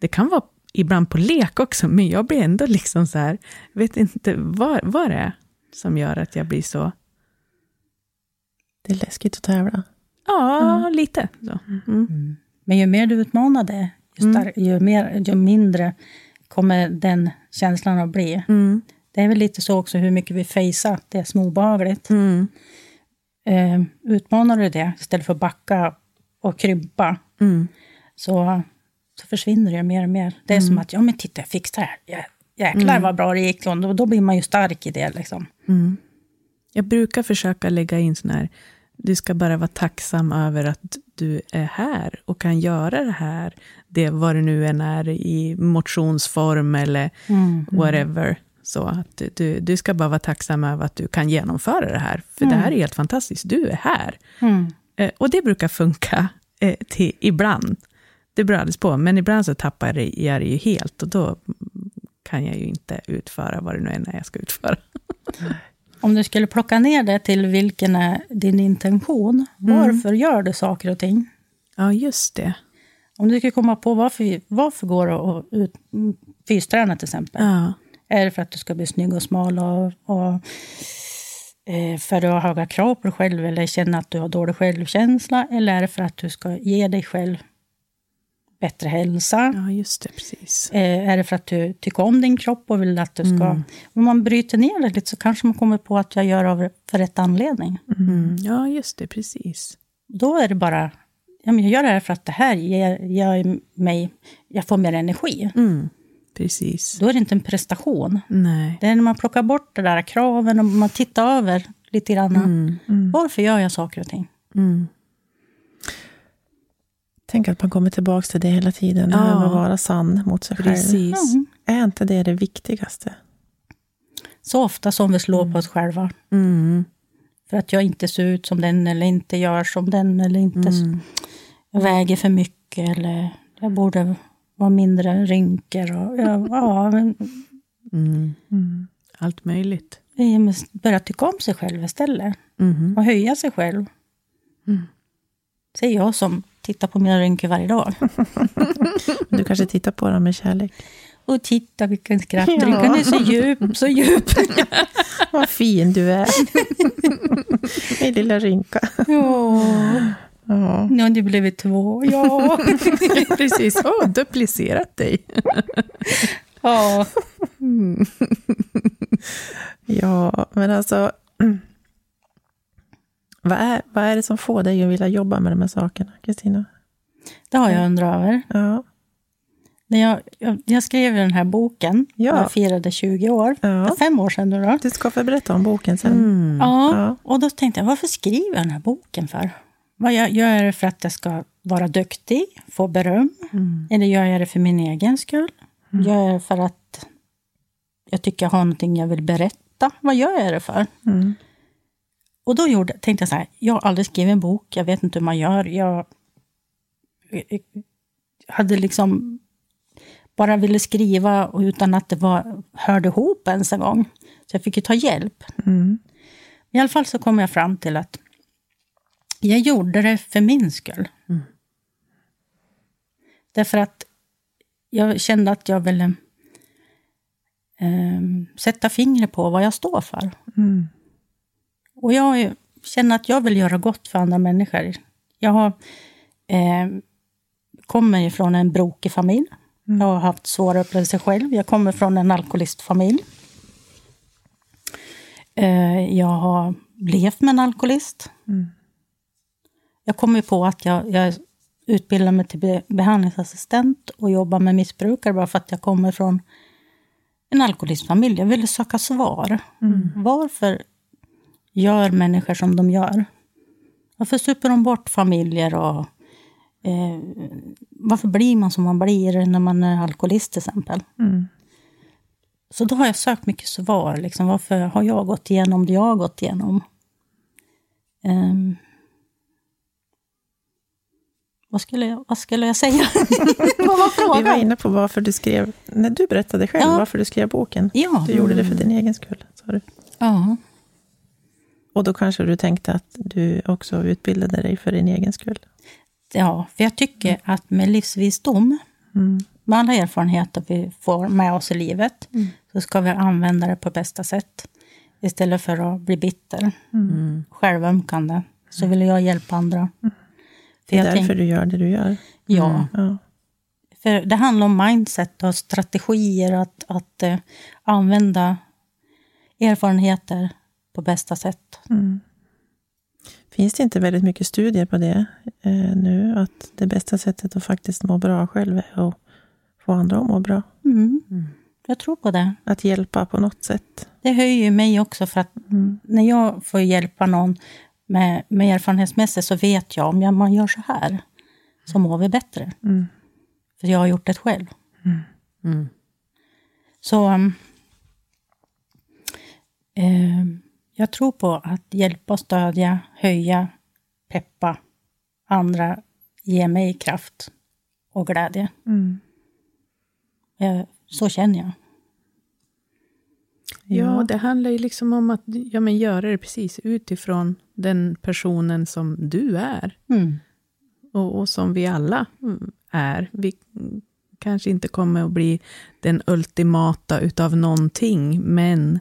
Det kan vara ibland på lek också, men jag blir ändå liksom så här... Vet inte vad, vad det är som gör att jag blir så... Det är läskigt att tävla. Ja, lite. Så. Mm. Men ju mer du utmanar det, ju, Mm. star- ju, mer, ju mindre kommer den känslan att bli. Mm. Det är väl lite så också hur mycket vi facear det som är obehagligt. Mm. Eh, utmanar du det istället för att backa och krympa Mm. så, så försvinner det mer och mer. Det är som att, ja men titta jag fick det här. Jä- Jäklar vad bra det gick. Och då, då blir man ju stark i det liksom. Mm. Jag brukar försöka lägga in sån här, du ska bara vara tacksam över att du är här och kan göra det här, det vad det nu än är i motionsform eller whatever. Så att du, du ska bara vara tacksam över att du kan genomföra det här, för det här är helt fantastiskt, du är här. Mm. Eh, och det brukar funka eh, till, ibland. Det beror alldeles på, men ibland så tappar jag det ju helt och då kan jag ju inte utföra vad det nu är jag ska utföra. Om du skulle plocka ner det till vilken är din intention, varför gör du saker och ting? Ja, just det. Om du skulle komma på varför, varför går du och ut, mm, fysträna till exempel. Ja. Är det för att du ska bli snygg och smal och, och eh, för att du har höga krav på dig själv eller känner att du har dålig självkänsla? Eller är det för att du ska ge dig själv bättre hälsa? Ja, just det, precis. Eh, är det för att du tycker om din kropp och vill att du ska... Om man bryter ner det lite så kanske man kommer på att jag gör av för rätt anledning. Mm. Ja, just det, precis. Då är det bara ja, men jag gör det här för att det här ger, ger mig, jag får mer energi. Mm. Precis. Då är det inte en prestation. Nej. Det är när man plockar bort de där kraven och man tittar över lite grann. Mm. Varför gör jag saker och ting? Mm. Tänk att man kommer tillbaka till det hela tiden. Det här Ja. med att vara sann mot sig själv. Precis. Mm. Är inte det det viktigaste? Så ofta som vi slår på oss själva. Mm. För att jag inte ser ut som den eller inte gör som den eller inte s- Mm. jag väger för mycket eller jag borde vara mindre rynkor. Och, ja, ja, men Mm. Allt möjligt. börja tycka om sig själv istället Mm. och höja sig själv. Mm. Säger jag som tittar på mina rynkor varje dag. Du kanske tittar på dem med kärlek. Och titta vilken skratt, Ja. rynkan är så djup, så djup. Vad fin du är. Min lilla rynka. Ja, Ja. nu har det blivit två. Ja. Precis. Oh, duplicerat dig. ja. ja, men alltså. Vad är, vad är det som får dig att vilja jobba med de här sakerna, Kristina? Det har jag undrat över. Ja, När jag, jag, jag skrev den här boken, Ja. jag firade 20 år. Ja. Fem år sedan nu då. du ska få berätta om boken sen. Mm. Ja, Ja. och då tänkte jag, varför skriver jag den här boken för? Vad jag, gör jag det för att jag ska vara duktig, få beröm? Mm. Eller gör jag det för min egen skull? Gör jag det för att jag tycker jag har någonting jag vill berätta? Vad gör jag det för? Mm. Och då gjorde, tänkte jag så här, jag har aldrig skrivit en bok, jag vet inte hur man gör. Jag hade liksom bara ville skriva och utan att det var, hörde ihop ens en gång. Så jag fick ju ta hjälp. Mm. I alla fall så kom jag fram till att jag gjorde det för min skull. Mm. Därför att jag kände att jag ville ehm, sätta fingret på vad jag står för. Mm. Och jag känner att jag vill göra gott för andra människor. Jag har, eh, kommer ifrån en brokig familj. Jag har haft svåra upplevelser själv. Jag kommer från en alkoholistfamilj. Eh, jag har levt med en alkoholist. Mm. Jag kom ju på att jag, jag utbildar mig till be, behandlingsassistent och jobbar med missbrukare bara för att jag kommer från en alkoholistfamilj. Jag ville söka svar. Varför gör människor som de gör? Varför super de bort familjer och eh, varför blir man som man blir när man är alkoholist till exempel? Mm. Så då har jag sökt mycket svar. Liksom, varför har jag gått igenom det jag har gått igenom? Ehm, vad, skulle jag, vad skulle jag säga? vad var Vi var frågan? inne på varför du skrev, när du berättade själv Ja. varför du skrev boken. Ja. Du gjorde det för din egen skull, sa du. ja. Och då kanske du tänkte att du också utbildade dig för din egen skull. ja, för jag tycker att med livsvisdom, Mm. med alla erfarenheter vi får med oss i livet, Mm. så ska vi använda det på bästa sätt. Istället för att bli bitter, Mm. självömkande, så vill jag hjälpa andra. För Det är därför tänk, du gör det du gör. ja, Ja. För det handlar om mindset och strategier, att, att eh, använda erfarenheter på bästa sätt. Mm. Finns det inte väldigt mycket studier på det eh, nu? Att det bästa sättet att faktiskt må bra själv är att få andra att må bra. Mm. Mm. Jag tror på det. Att hjälpa på något sätt. Det höjer ju mig också, för att Mm. när jag får hjälpa någon med, med erfarenhetsmässigt så vet jag om jag, man gör så här, så mår vi bättre. Mm. För jag har gjort det själv. Mm. Så um, jag tror på att hjälpa, stödja, höja, peppa andra, ge mig kraft och glädje. Mm. Eh, så känner jag. Ja, det handlar ju liksom om att ja, men göra det precis utifrån den personen som du är. Mm. Och, och som vi alla är. Vi kanske inte kommer att bli den ultimata utav någonting, men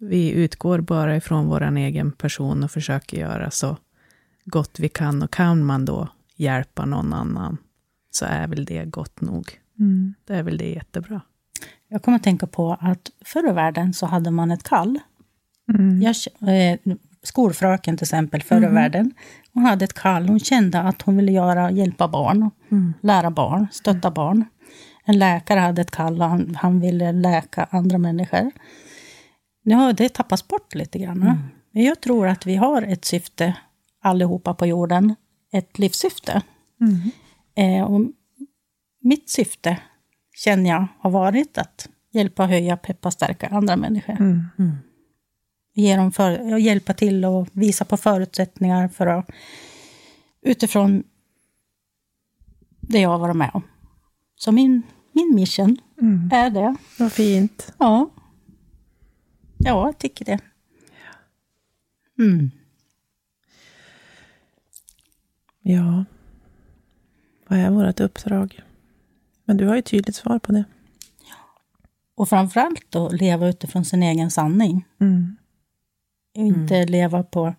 vi utgår bara ifrån vår egen person och försöker göra så gott vi kan. Och kan man då hjälpa någon annan, så är väl det gott nog. Mm. Det är väl det jättebra. Jag kommer att tänka på att förr i världen så hade man ett kall. Mm. Jag, eh, skolfröken till exempel förr i Mm. världen. Hon hade ett kall, hon kände att hon ville göra, hjälpa barn, Mm. lära barn, stötta barn. En läkare hade ett kall och han, han ville läka andra människor. Nu har det tappats bort lite grann. Mm. Men jag tror att vi har ett syfte allihopa på jorden, ett livssyfte. Mm. Eh, och mitt syfte känner jag har varit att hjälpa, höja, peppa, stärka andra människor. Mm. Mm. Ge dem för, hjälpa till och visa på förutsättningar för att utifrån det jag har varit med om. Så min, min mission Mm. är det. Vad fint. Ja. Ja, jag tycker det. Mm. Ja. Vad är vårt uppdrag? Men du har ju tydligt svar på det. Och framförallt att leva utifrån sin egen sanning. Mm. Inte leva på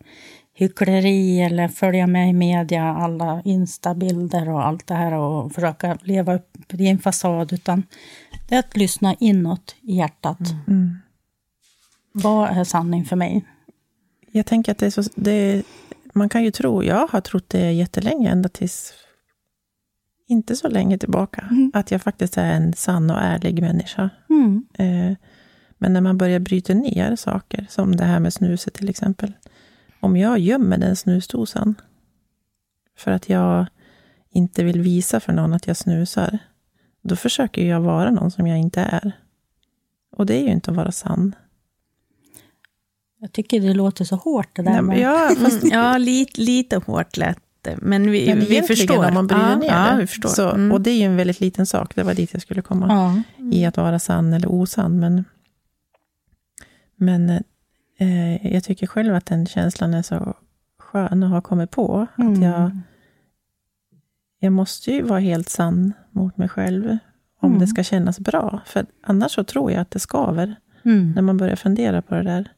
hyckleri eller följa med i media, alla instabilder och allt det här och försöka leva upp i en fasad, utan det är att lyssna inåt i hjärtat. Mm. Vad är sanning för mig? Jag tänker att det är så... Det, man kan ju tro, jag har trott det jättelänge, ända tills inte så länge tillbaka, Mm. att jag faktiskt är en sann och ärlig människa. Mm. Eh, men när man börjar bryta ner saker, som det här med snuset till exempel. Om jag gömmer den snusdosan för att jag inte vill visa för någon att jag snusar, då försöker jag vara någon som jag inte är. Och det är ju inte att vara sann. Jag tycker det låter så hårt det där Nej, men ja, fast Mm, ja, lite, lite hårt lät det. Men vi, Men vi förstår. om man bryter ja, ner ja, det. vi förstår. Så, Mm. Och det är ju en väldigt liten sak, det var dit jag skulle komma. Ja. I att vara sann eller osann. Men, men eh, jag tycker själv att den känslan är så skön att ha kommit på. Att Mm. jag, jag måste ju vara helt sann mot mig själv. Om Mm. det ska kännas bra. För annars så tror jag att det skaver. Mm. När man börjar fundera på det där.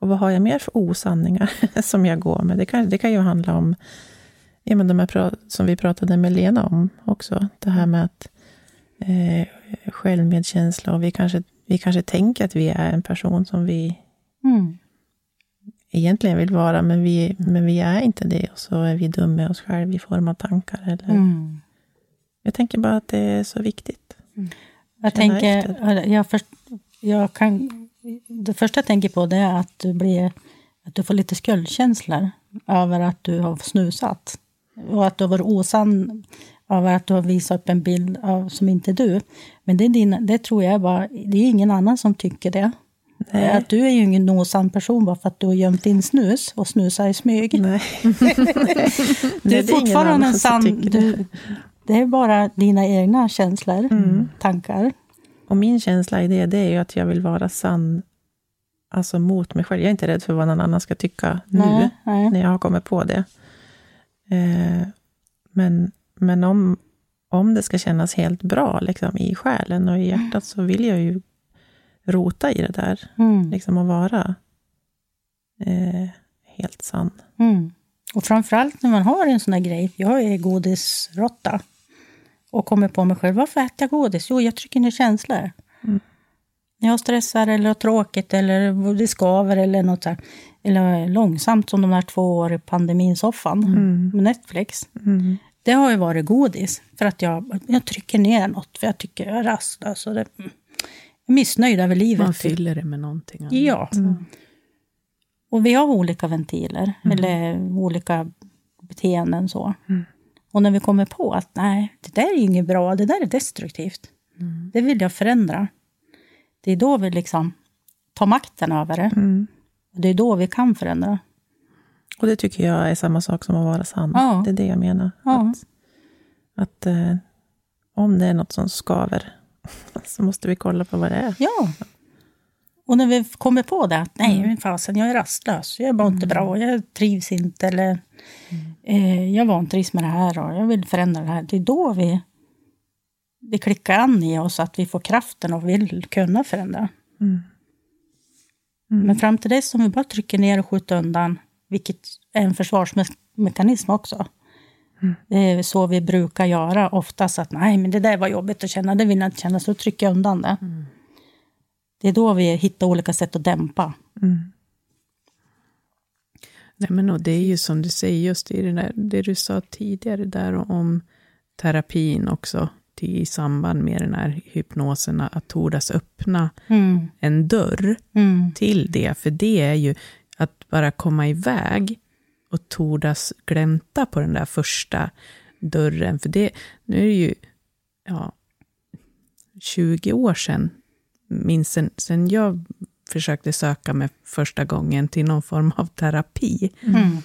Och vad har jag mer för osanningar som jag går med? Det kan, det kan ju handla om ja, men de här som vi pratade med Lena om också. Det här med att eh, självmedkänsla och vi kanske, vi kanske tänker att vi är en person som vi Mm. egentligen vill vara, men vi, men vi är inte det. Och så är vi dumma med oss själva i form av tankar. Eller, Mm. Jag tänker bara att det är så viktigt. Jag Känna tänker, efter. jag, först, jag kan, det första jag tänker på det är att du, blir, att du får lite skuldkänslor över att du har snusat. Och att du har varit osann över att du har visat upp en bild av, som inte är du. Men det, är din, det tror jag bara, det är ingen annan som tycker det. Nej. Att du är ju ingen osann person bara för att du har gömt in snus och snusar i smyg. Nej. Du är fortfarande en sann... Du, det är bara dina egna känslor, tankar. Och min känsla i det, det är ju att jag vill vara sann alltså mot mig själv. Jag är inte rädd för vad någon annan ska tycka nu, Nej, nej. när jag har kommit på det. Eh, men men om, om det ska kännas helt bra liksom, i själen och i hjärtat, så vill jag ju rota i det där. Mm. Liksom att vara eh, helt sann. Mm. Och framförallt när man har en sån här grej. Jag är godisråtta. Och kommer på mig själv. Varför äter jag godis? Jo, jag trycker ner känslor. Mm. När jag stressar eller har tråkigt eller det skaver eller något så här. Eller långsamt som de där två år i pandemisoffan med Netflix. Mm. Det har ju varit godis. För att jag, jag trycker ner något. För jag tycker jag är rastlös. Och det, jag är missnöjd över livet. Man fyller det med någonting annat. Ja. Och vi har olika ventiler, eller olika beteenden. så. Och när vi kommer på att nej, det där är inget bra, det där är destruktivt. Det vill jag förändra. Det är då vi liksom tar makten över det. Mm. Och det är då vi kan förändra. Och det tycker jag är samma sak som att vara sann. Ja. Det är det jag menar. Ja. Att, att eh, om det är något som skaver, så måste vi kolla på vad det är. Ja. Och när vi kommer på det, att nej, men fasen, jag är rastlös, jag är bara inte bra, jag trivs inte, eller eh, jag vantrivs med det här och jag vill förändra det här. Det är då vi, vi klickar an i oss, att vi får kraften och vill kunna förändra. Mm. Men fram till dess, om vi bara trycker ner och skjuter undan, vilket är en försvarsmekanism också. Det är så vi brukar göra oftast, att nej, men det där var jobbigt att känna, det vill jag inte känna, så trycker jag undan det. Det är då vi hittar olika sätt att dämpa. Mm. Nej, men och det är ju som du säger, just i det, där, det du sa tidigare där om terapin också, till, i samband med den här hypnosen, att tordas öppna Mm. en dörr Mm. till det. För det är ju att bara komma iväg och tordas glänta på den där första dörren. För det, nu är det ju ja, 20 år sedan, minst sen, sen jag försökte söka mig första gången till någon form av terapi. Mm.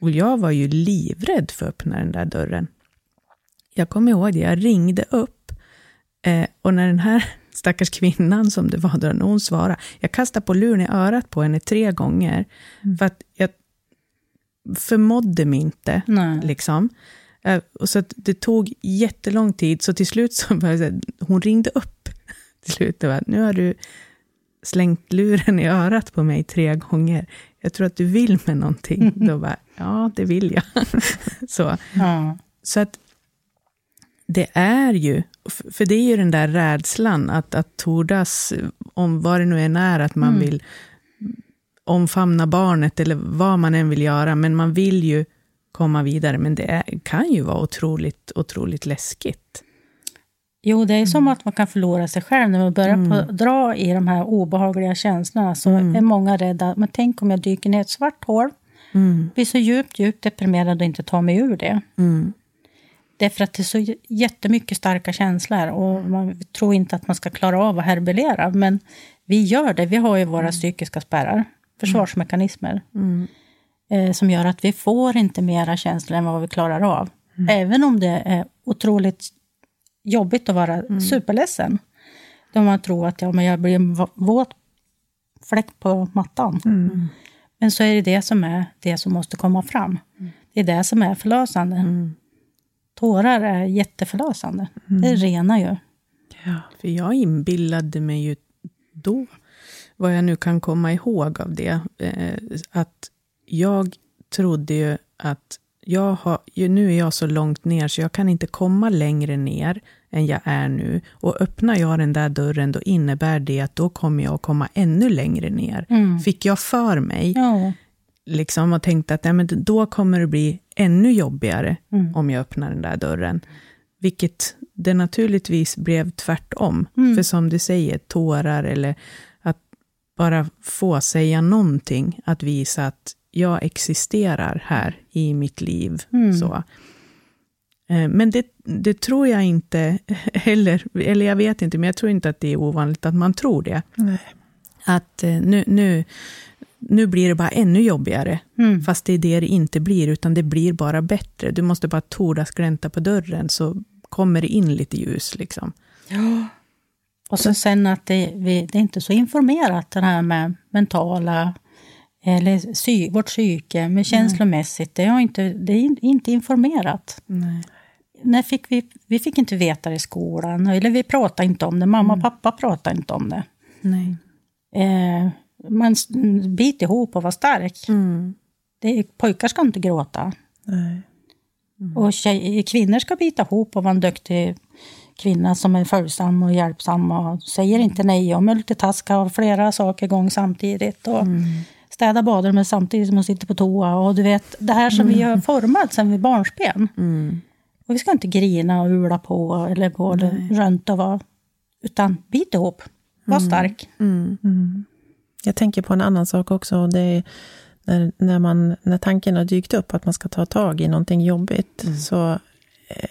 Och jag var ju livrädd för att öppna den där dörren. Jag kommer ihåg det, jag ringde upp eh, och när den här stackars kvinnan som det var då, när hon svarade, jag kastade på luren i örat på henne tre gånger, för att jag förmådde mig inte. Nej. Liksom. Eh, Och så det tog jättelång tid, så till slut så hon ringde upp. Till slut, var, nu har du slängt luren i örat på mig tre gånger. Jag tror att du vill med någonting. Då bara, ja, det vill jag. så, Ja. så att det är ju, för det är ju den där rädslan att, att tordas, om vad det nu än är, att man Mm. vill omfamna barnet eller vad man än vill göra, men man vill ju komma vidare, men det är, kan ju vara otroligt, otroligt läskigt. Jo, det är som att man kan förlora sig själv. När man börjar på, dra i de här obehagliga känslorna så är många rädda. Men tänk om jag dyker ner i ett svart hål, Mm, blir så djupt, djupt deprimerad och inte tar mig ur det. mm, Därför att det är så jättemycket starka känslor och man tror inte att man ska klara av att herbulera. Men vi gör det. Vi har ju våra psykiska spärrar, försvarsmekanismer, mm, eh, som gör att vi får inte mera känslor än vad vi klarar av. Även om det är otroligt jobbigt att vara superledsen. Då man tror att ja, men jag blir en våt fläck på mattan. Men så är det det som är det som måste komma fram. Det är det som är förlösande. mm. Tårar är jätteförlösande. Det renar ju. Ja. För jag inbillade mig ju då, vad jag nu kan komma ihåg av det, eh, att jag trodde ju att jag har, nu är jag så långt ner så jag kan inte komma längre ner än jag är nu. Och öppnar jag den där dörren, då innebär det att då kommer jag att komma ännu längre ner. Mm. Fick jag för mig, Ja. liksom, och tänkte att nej, men då kommer det bli ännu jobbigare Mm. om jag öppnar den där dörren. Vilket det naturligtvis blev tvärtom. Mm. För som du säger, tårar eller att bara få säga någonting, att visa att jag existerar här i mitt liv. Mm. Så. Eh, Men det, det tror jag inte heller, eller jag vet inte, men jag tror inte att det är ovanligt att man tror det. Nej. Att eh, nu, nu, nu blir det bara ännu jobbigare. Mm. Fast det är det det inte blir, utan det blir bara bättre. Du måste bara tordas glänta på dörren, så kommer det in lite ljus. Liksom. Ja. Och så sen att det, vi, det är inte så informerat det här med mentala, eller psy, vårt psyke, med känslomässigt. Det, har inte, det är inte informerat. Nej. När fick vi, vi fick inte veta det i skolan, eller vi pratade inte om det. Mamma och pappa pratade inte om det. Nej. Eh, man s- bit ihop och var stark. Mm. Det, pojkar ska inte gråta. Nej. Och tjej, kvinnor ska bita ihop och vara en duktig kvinna som är följsam och hjälpsam och säger inte nej och multitaska och flera saker igång samtidigt. Och städa badrummet samtidigt som man sitter på toa. Och du vet, det här som vi har format sedan vi barnsben. Mm. Och vi ska inte grina och ula på eller gå runt och vara... Utan bit ihop. Var stark. Mm. Mm. Jag tänker på en annan sak också. Det är när, när, man, när tanken har dykt upp att man ska ta tag i någonting jobbigt, så eh,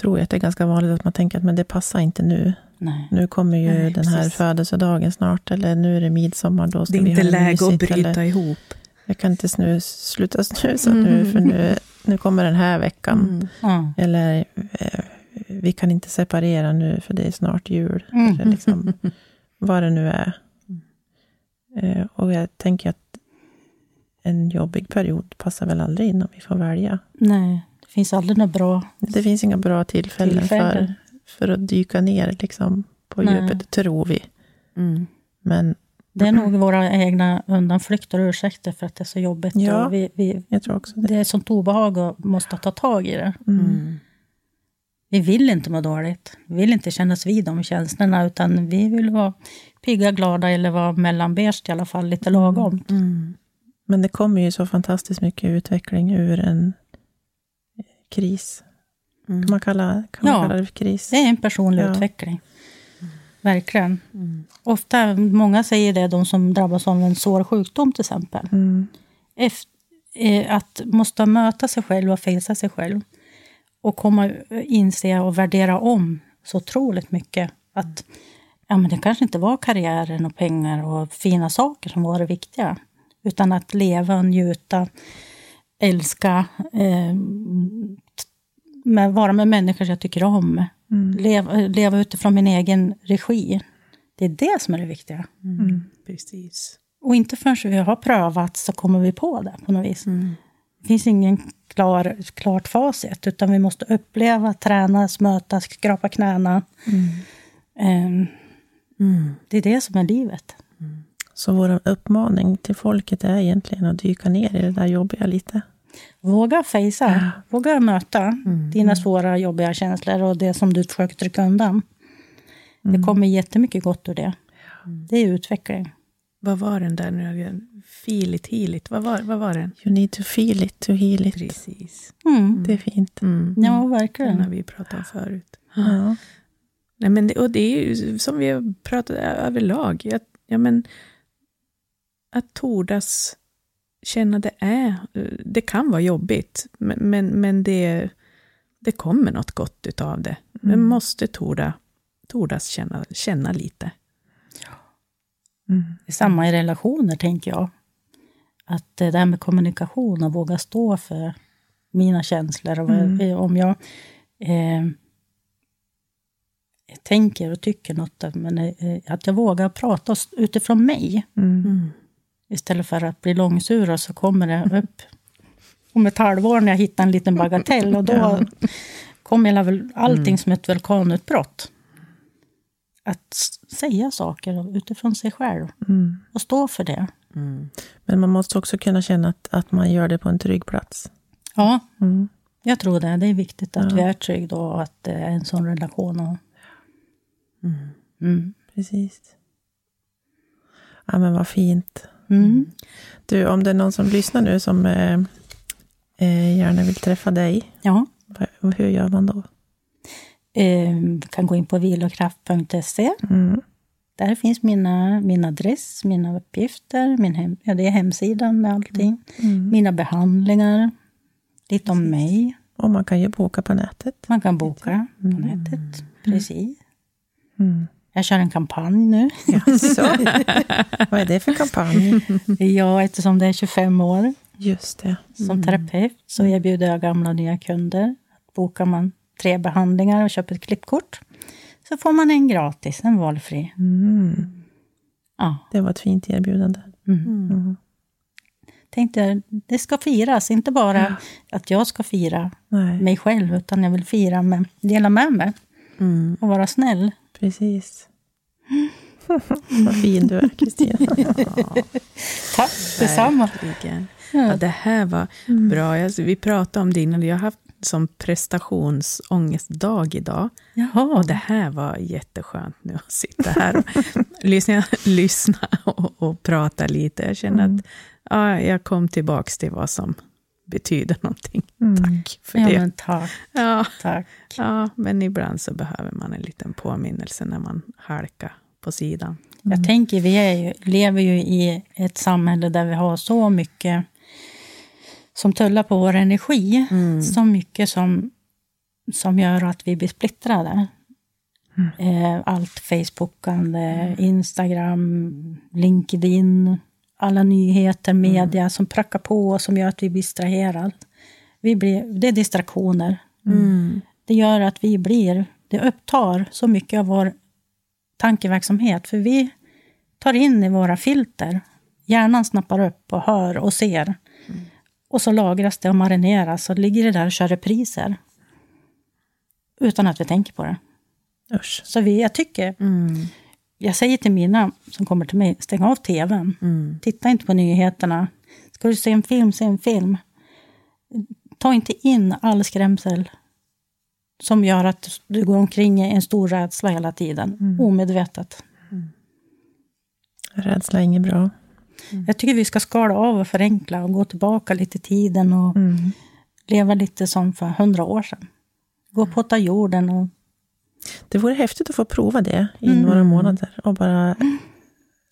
tror jag att det är ganska vanligt att man tänker att men det passar inte nu. Nej. Nu kommer ju Nej, den här precis. födelsedagen snart, eller nu är det midsommar, då ska Det är vi inte läge att bryta eller, ihop. Jag kan inte snus, sluta snusa nu, för nu, nu kommer den här veckan. Mm. Eller eh, vi kan inte separera nu, för det är snart jul. Mm. Eller liksom, vad det nu är. Eh, och jag tänker att en jobbig period passar väl aldrig in om vi får välja. Nej, det finns aldrig något bra. Det finns inga bra tillfällen, Tillfällen. För, för att dyka ner liksom, på Nej. djupet, tror vi. Mm. Men Det är nog våra egna undanflykter och ursäkter för att det är så jobbigt. Ja. Vi, vi, jag tror också det. det är sånt obehag och måste ta tag i det. Mm. Mm. Vi vill inte må dåligt. Vi vill inte kännas vid de känslorna, utan vi vill vara pigga, glada eller vara mellanbeige i alla fall, lite lagom. Mm. Men det kommer ju så fantastiskt mycket utveckling ur en kris. Kan man kalla, kan man Ja. kalla det för kris? Det är en personlig Ja. utveckling. Verkligen. Mm. Ofta, många säger det, de som drabbas av en svår sjukdom till exempel. Mm. Eft- eh, att måste möta sig själv och fejsa sig själv. Och komma inse och värdera om så otroligt mycket. Att ja, men det kanske inte var karriären och pengar och fina saker som var det viktiga. Utan att leva, njuta, älska, eh, med, vara med människor jag tycker om. Leva, leva utifrån min egen regi. Det är det som är det viktiga. Mm. Precis. Och inte förrän vi har prövat så kommer vi på det på något vis. Det finns ingen klar, klart facit, utan vi måste uppleva, tränas, mötas, skrapa knäna. Ehm, Mm. det är det som är livet. Så vår uppmaning till folket är egentligen att dyka ner i det där jobbiga lite. Våga fejsa, våga möta dina svåra, jobbiga känslor och det som du försöker trycka undan. Det kommer jättemycket gott ur det. Det är utveckling. Vad var den där nu? Feel it, heal it. Vad var, vad var den? You need to feel it to heal it. Precis. Mm. Det är fint. Mm. Ja, Den har verkligen. vi pratat om förut. Ja. Nej, men det, och det är ju som vi har pratat överlag. Att, ja, men, att tordas känna det är, det kan vara jobbigt, men, men, men det, det kommer något gott utav det. Men Mm. måste torda, tordas känna, känna lite. Mm. Det är samma i relationer, tänker jag. Att det där med kommunikation och våga stå för mina känslor. Och Mm. Om jag eh, tänker och tycker något, men eh, att jag vågar prata utifrån mig. Mm. Istället för att bli långsur och så kommer det upp om ett halvår när jag hittar en liten bagatell. Och då kommer hela allting som ett vulkanutbrott. Att säga saker utifrån sig själv Mm. och stå för det. Mm. Men man måste också kunna känna att, att man gör det på en trygg plats. Ja, Mm. jag tror det. Det är viktigt att Ja. vi är trygga och att det är en sån relation. Och, Mm. mm. Precis. Ja, men vad fint. Mm. Du, om det är någon som lyssnar nu som eh, eh, gärna vill träffa dig, Ja, hur gör man då? eh, kan gå in på vilokraft.se. Mm. Där finns mina, min adress, mina uppgifter, min hem, ja, det är hemsidan med allting. Mm. Mina behandlingar, lite om mig. Och man kan ju boka på nätet. Man kan boka på nätet. Precis. Mm. Jag kör en kampanj nu. Jaså? vad är det för kampanj? Ja, eftersom det är 25 år Just det. som terapeut så erbjuder jag gamla och nya kunder. Bokar man tre behandlingar och köper ett klippkort så får man en gratis, en valfri. Mm. Ja. Det var ett fint erbjudande. Mm. Mm. Tänkte, det ska firas, inte bara att jag ska fira Nej, mig själv, utan jag vill fira med, dela med mig Mm. och vara snäll. Precis. vad fin du är, Kristina. Tack detsamma. Verkligen. Ja, det här var bra. Alltså, vi pratade om det innan. Jag har haft som prestationsångestdag idag. Jaha, Och det här var jätteskönt nu att sitta här och lyssna, lyssna och, och prata lite. Jag känner att ja, jag kom tillbaka till vad som betyder någonting. Mm. Tack för ja, det. men tack. Ja, tack. ja, men ibland så behöver man en liten påminnelse när man halkar på sidan. Jag tänker, vi är ju, lever ju i ett samhälle där vi har så mycket som tullar på vår energi. Så mycket som, som gör att vi blir splittrade. Eh, Allt Facebookande, Instagram, LinkedIn, alla nyheter, media som prackar på och som gör att vi blir distraherade. Vi blir, det är distraktioner. Det gör att vi blir, det upptar så mycket av vår tankeverksamhet. För vi tar in i våra filter. Hjärnan snappar upp och hör och ser. Och så lagras det och marineras och ligger det där och kör repriser. Utan att vi tänker på det. Usch. Så vi, jag tycker, jag säger till mina som kommer till mig, stäng av tvn. Titta inte på nyheterna. Ska du se en film, se en film. Ta inte in all skrämsel som gör att du går omkring i en stor rädsla hela tiden, omedvetet. Rädsla är inget bra. Jag tycker vi ska skala av och förenkla och gå tillbaka lite i tiden och Mm. leva lite som för hundra år sedan. Gå på ta jorden och Det vore häftigt att få prova det i Mm. några månader och bara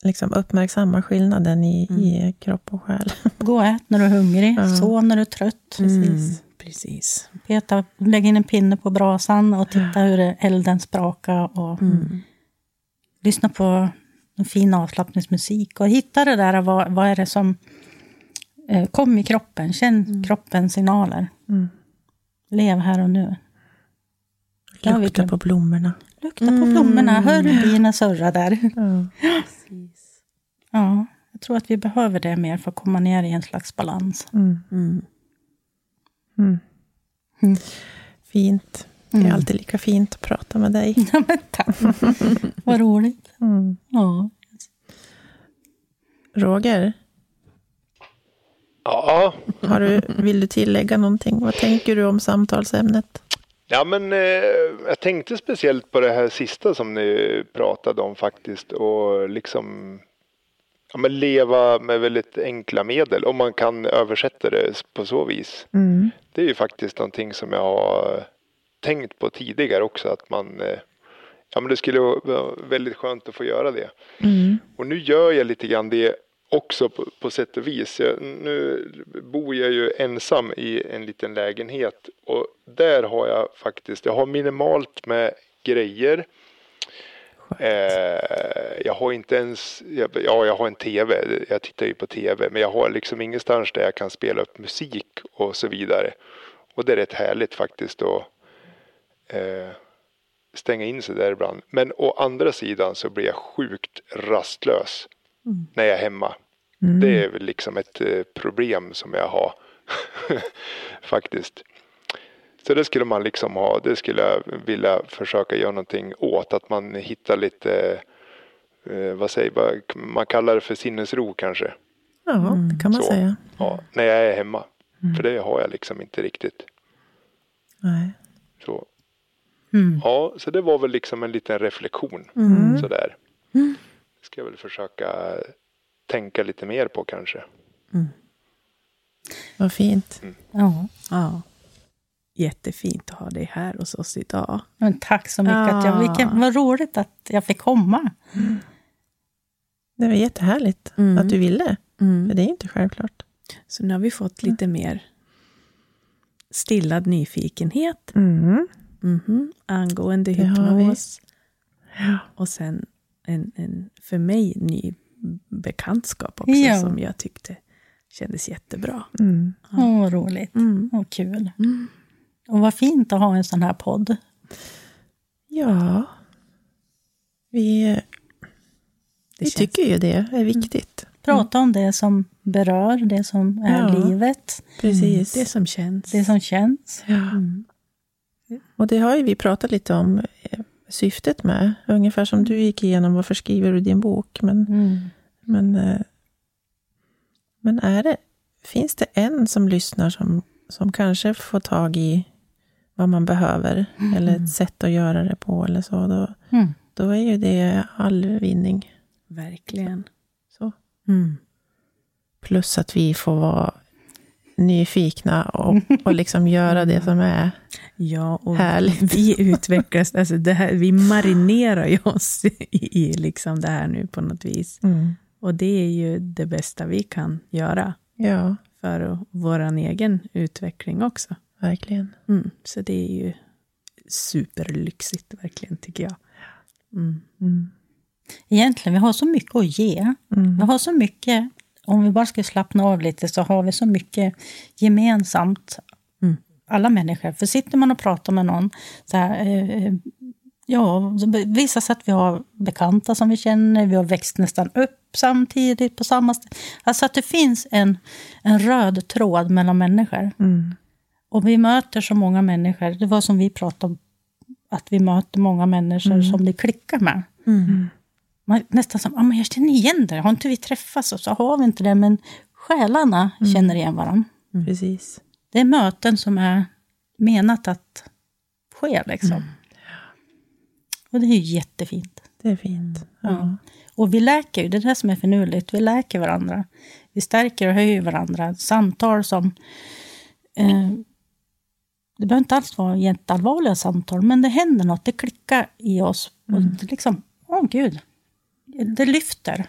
liksom uppmärksamma skillnaden i, Mm. i kropp och själ. gå och ät när du är hungrig, Ja. sov när du är trött. Mm, precis. Peta, lägg in en pinne på brasan och titta hur det- elden sprakar. Och Mm. lyssna på en fin avslappningsmusik. Och hitta det där, vad, vad är det som eh, kom i kroppen. Känn kroppens signaler. Mm. Lev här och nu. Lukta glömt. på blommorna. Lukta på blommorna, hör hur bina surrar där. Ja. precis. Ja, jag tror att vi behöver det mer för att komma ner i en slags balans. Mm. Mm. Mm. Mm. Fint. Det är Mm. alltid lika fint att prata med dig. Ja, men tack. Vad roligt. Mm. Ja. Roger, Ja, har du, vill du tillägga någonting? Vad tänker du om samtalsämnet? Ja men eh, jag tänkte speciellt på det här sista som ni pratade om faktiskt och liksom ja, men leva med väldigt enkla medel om man kan översätta det på så vis. Mm. Det är ju faktiskt någonting som jag har tänkt på tidigare också att man eh, ja men det skulle vara väldigt skönt att få göra det. Mm. Och nu gör jag lite grann det också på, på sätt och vis. Jag, nu bor jag ju ensam i en liten lägenhet och där har jag faktiskt, jag har minimalt med grejer. Eh, jag har inte ens, jag, ja jag har en tv, jag tittar ju på tv, men jag har liksom ingenstans där jag kan spela upp musik och så vidare. Och det är rätt härligt faktiskt att eh, stänga in sig där ibland. Men å andra sidan så blir jag sjukt rastlös när jag är hemma. Det är väl liksom ett eh, problem som jag har faktiskt. Så det skulle man liksom ha, det skulle jag vilja försöka göra någonting åt. Att man hittar lite, eh, vad säger vad, man kallar det för sinnesro kanske. Ja, det kan man Så. säga. Ja, när jag är hemma. För det har jag liksom inte riktigt. Nej. Så. Mm. Ja, så det var väl liksom en liten reflektion sådär. Ska jag väl försöka tänka lite mer på kanske. Vad fint. Ja. Ja. Jättefint att ha dig här hos oss idag. Men tack så mycket. Att jag, Ja. vilken, vad roligt att jag fick komma. Det var jättehärligt Mm. att du ville. Mm. För det är inte självklart. Så nu har vi fått lite mer stillad nyfikenhet Mm. mhm, angående Det hypnos. Ja. Och sen en, en för mig ny bekantskap också Ja. som jag tyckte kändes jättebra. Mm. Åh, vad roligt. Mm. Åh, kul. Mm. Och vad fint att ha en sån här podd. ja. Vi, Det vi känns- tycker ju det är viktigt. Prata om det som berör, det som är Ja. livet, Precis. Det som känns. det som känns. Ja. Mm. Och det har ju vi pratat lite om syftet med. Ungefär som du gick igenom, varför skriver du din bok? Men, Mm. men, eh, men är det, finns det en som lyssnar som, som kanske får tag i vad man behöver, eller ett sätt att göra det på eller så, då, Mm. då är ju det all vinning. Verkligen. Så. Mm. Plus att vi får vara nyfikna och, och liksom göra det som är Ja, och Härligt. vi utvecklas. Alltså det här, vi marinerar ju oss i, i liksom det här nu på något vis. Och det är ju det bästa vi kan göra Ja, för vår egen utveckling också. verkligen. Mm. Så det är ju superlyxigt, verkligen, tycker jag. Mm. Mm. Egentligen, vi har så mycket att ge. Mm. Vi har så mycket, om vi bara ska slappna av lite, så har vi så mycket gemensamt. Mm. Alla människor. För sitter man och pratar med någon, så här, eh, ja, så be- vissa sätt vi har bekanta som vi känner, vi har växt nästan upp samtidigt på samma ställe. Alltså att det finns en, en röd tråd mellan människor. Mm. Och vi möter så många människor, det var som vi pratade om, att vi möter många människor som det klickar med. Mm. Man, nästan som, ah, men jag känner igen det, har inte vi träffats? Och så har vi inte det, men själarna känner igen varandra. Precis. Det är möten som är menat att ske. Liksom. Och det är ju jättefint. Det är fint. Ja. Och vi läker ju, det är det som är finurligt. Vi läker varandra. Vi stärker och höjer varandra. Samtal som... Eh, det behöver inte alls vara jätteallvarliga samtal, men det händer något. Det klickar i oss. Och det liksom, åh gud. Det lyfter.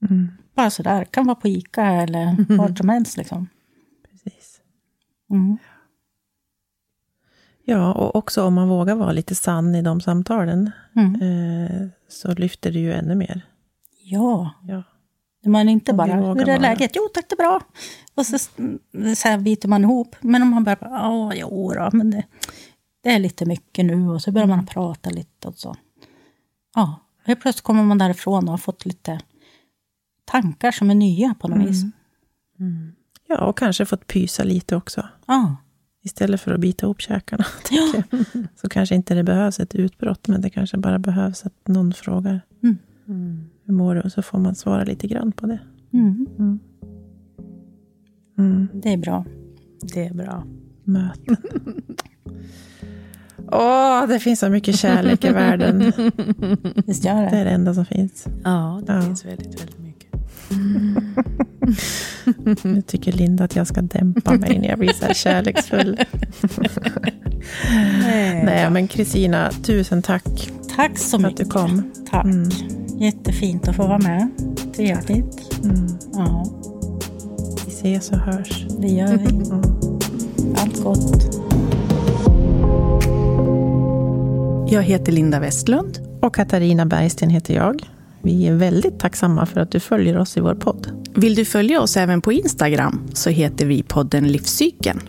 Mm. Bara sådär. Kan vara på Ica eller vart som helst. Liksom. Precis. Mm. Ja, och också om man vågar vara lite sann i de samtalen, Mm. eh, så lyfter det ju ännu mer. Ja, Ja. man inte Om bara, hur är läget? Jo tack, det är bra. Och så, så här biter man ihop. Men om man börjar, ja, jo då, men det, det är lite mycket nu. Och så börjar man prata lite och så. Ja, helt plötsligt kommer man därifrån och har fått lite tankar som är nya på något vis. ja, och kanske fått pysa lite också. Ja, Istället för att bita ihop käkarna. jag. Så kanske inte det behövs ett utbrott, men det kanske bara behövs att någon frågar. Mm. Hur mår du? Och så får man svara lite grann på det. mm, Mm. det är bra. Det är bra. Möten. Åh, det finns så mycket kärlek i världen. Visst gör Det det? är det enda som finns. Ja, det Ja. finns väldigt, väldigt mycket. Nu tycker Linda att jag ska dämpa mig när jag blir så här kärleksfull. Nej, men Kristina, tusen tack Tack så för att du mycket. kom. Tack. Mm. Jättefint att få vara med. Trevligt. Mm. Ja, Vi ses och hörs. det gör vi. Mm. Allt gott. Jag heter Linda Westlund. Och Katarina Bergsten heter jag. Vi är väldigt tacksamma för att du följer oss i vår podd. Vill du följa oss även på Instagram så heter vi podden Livscykeln.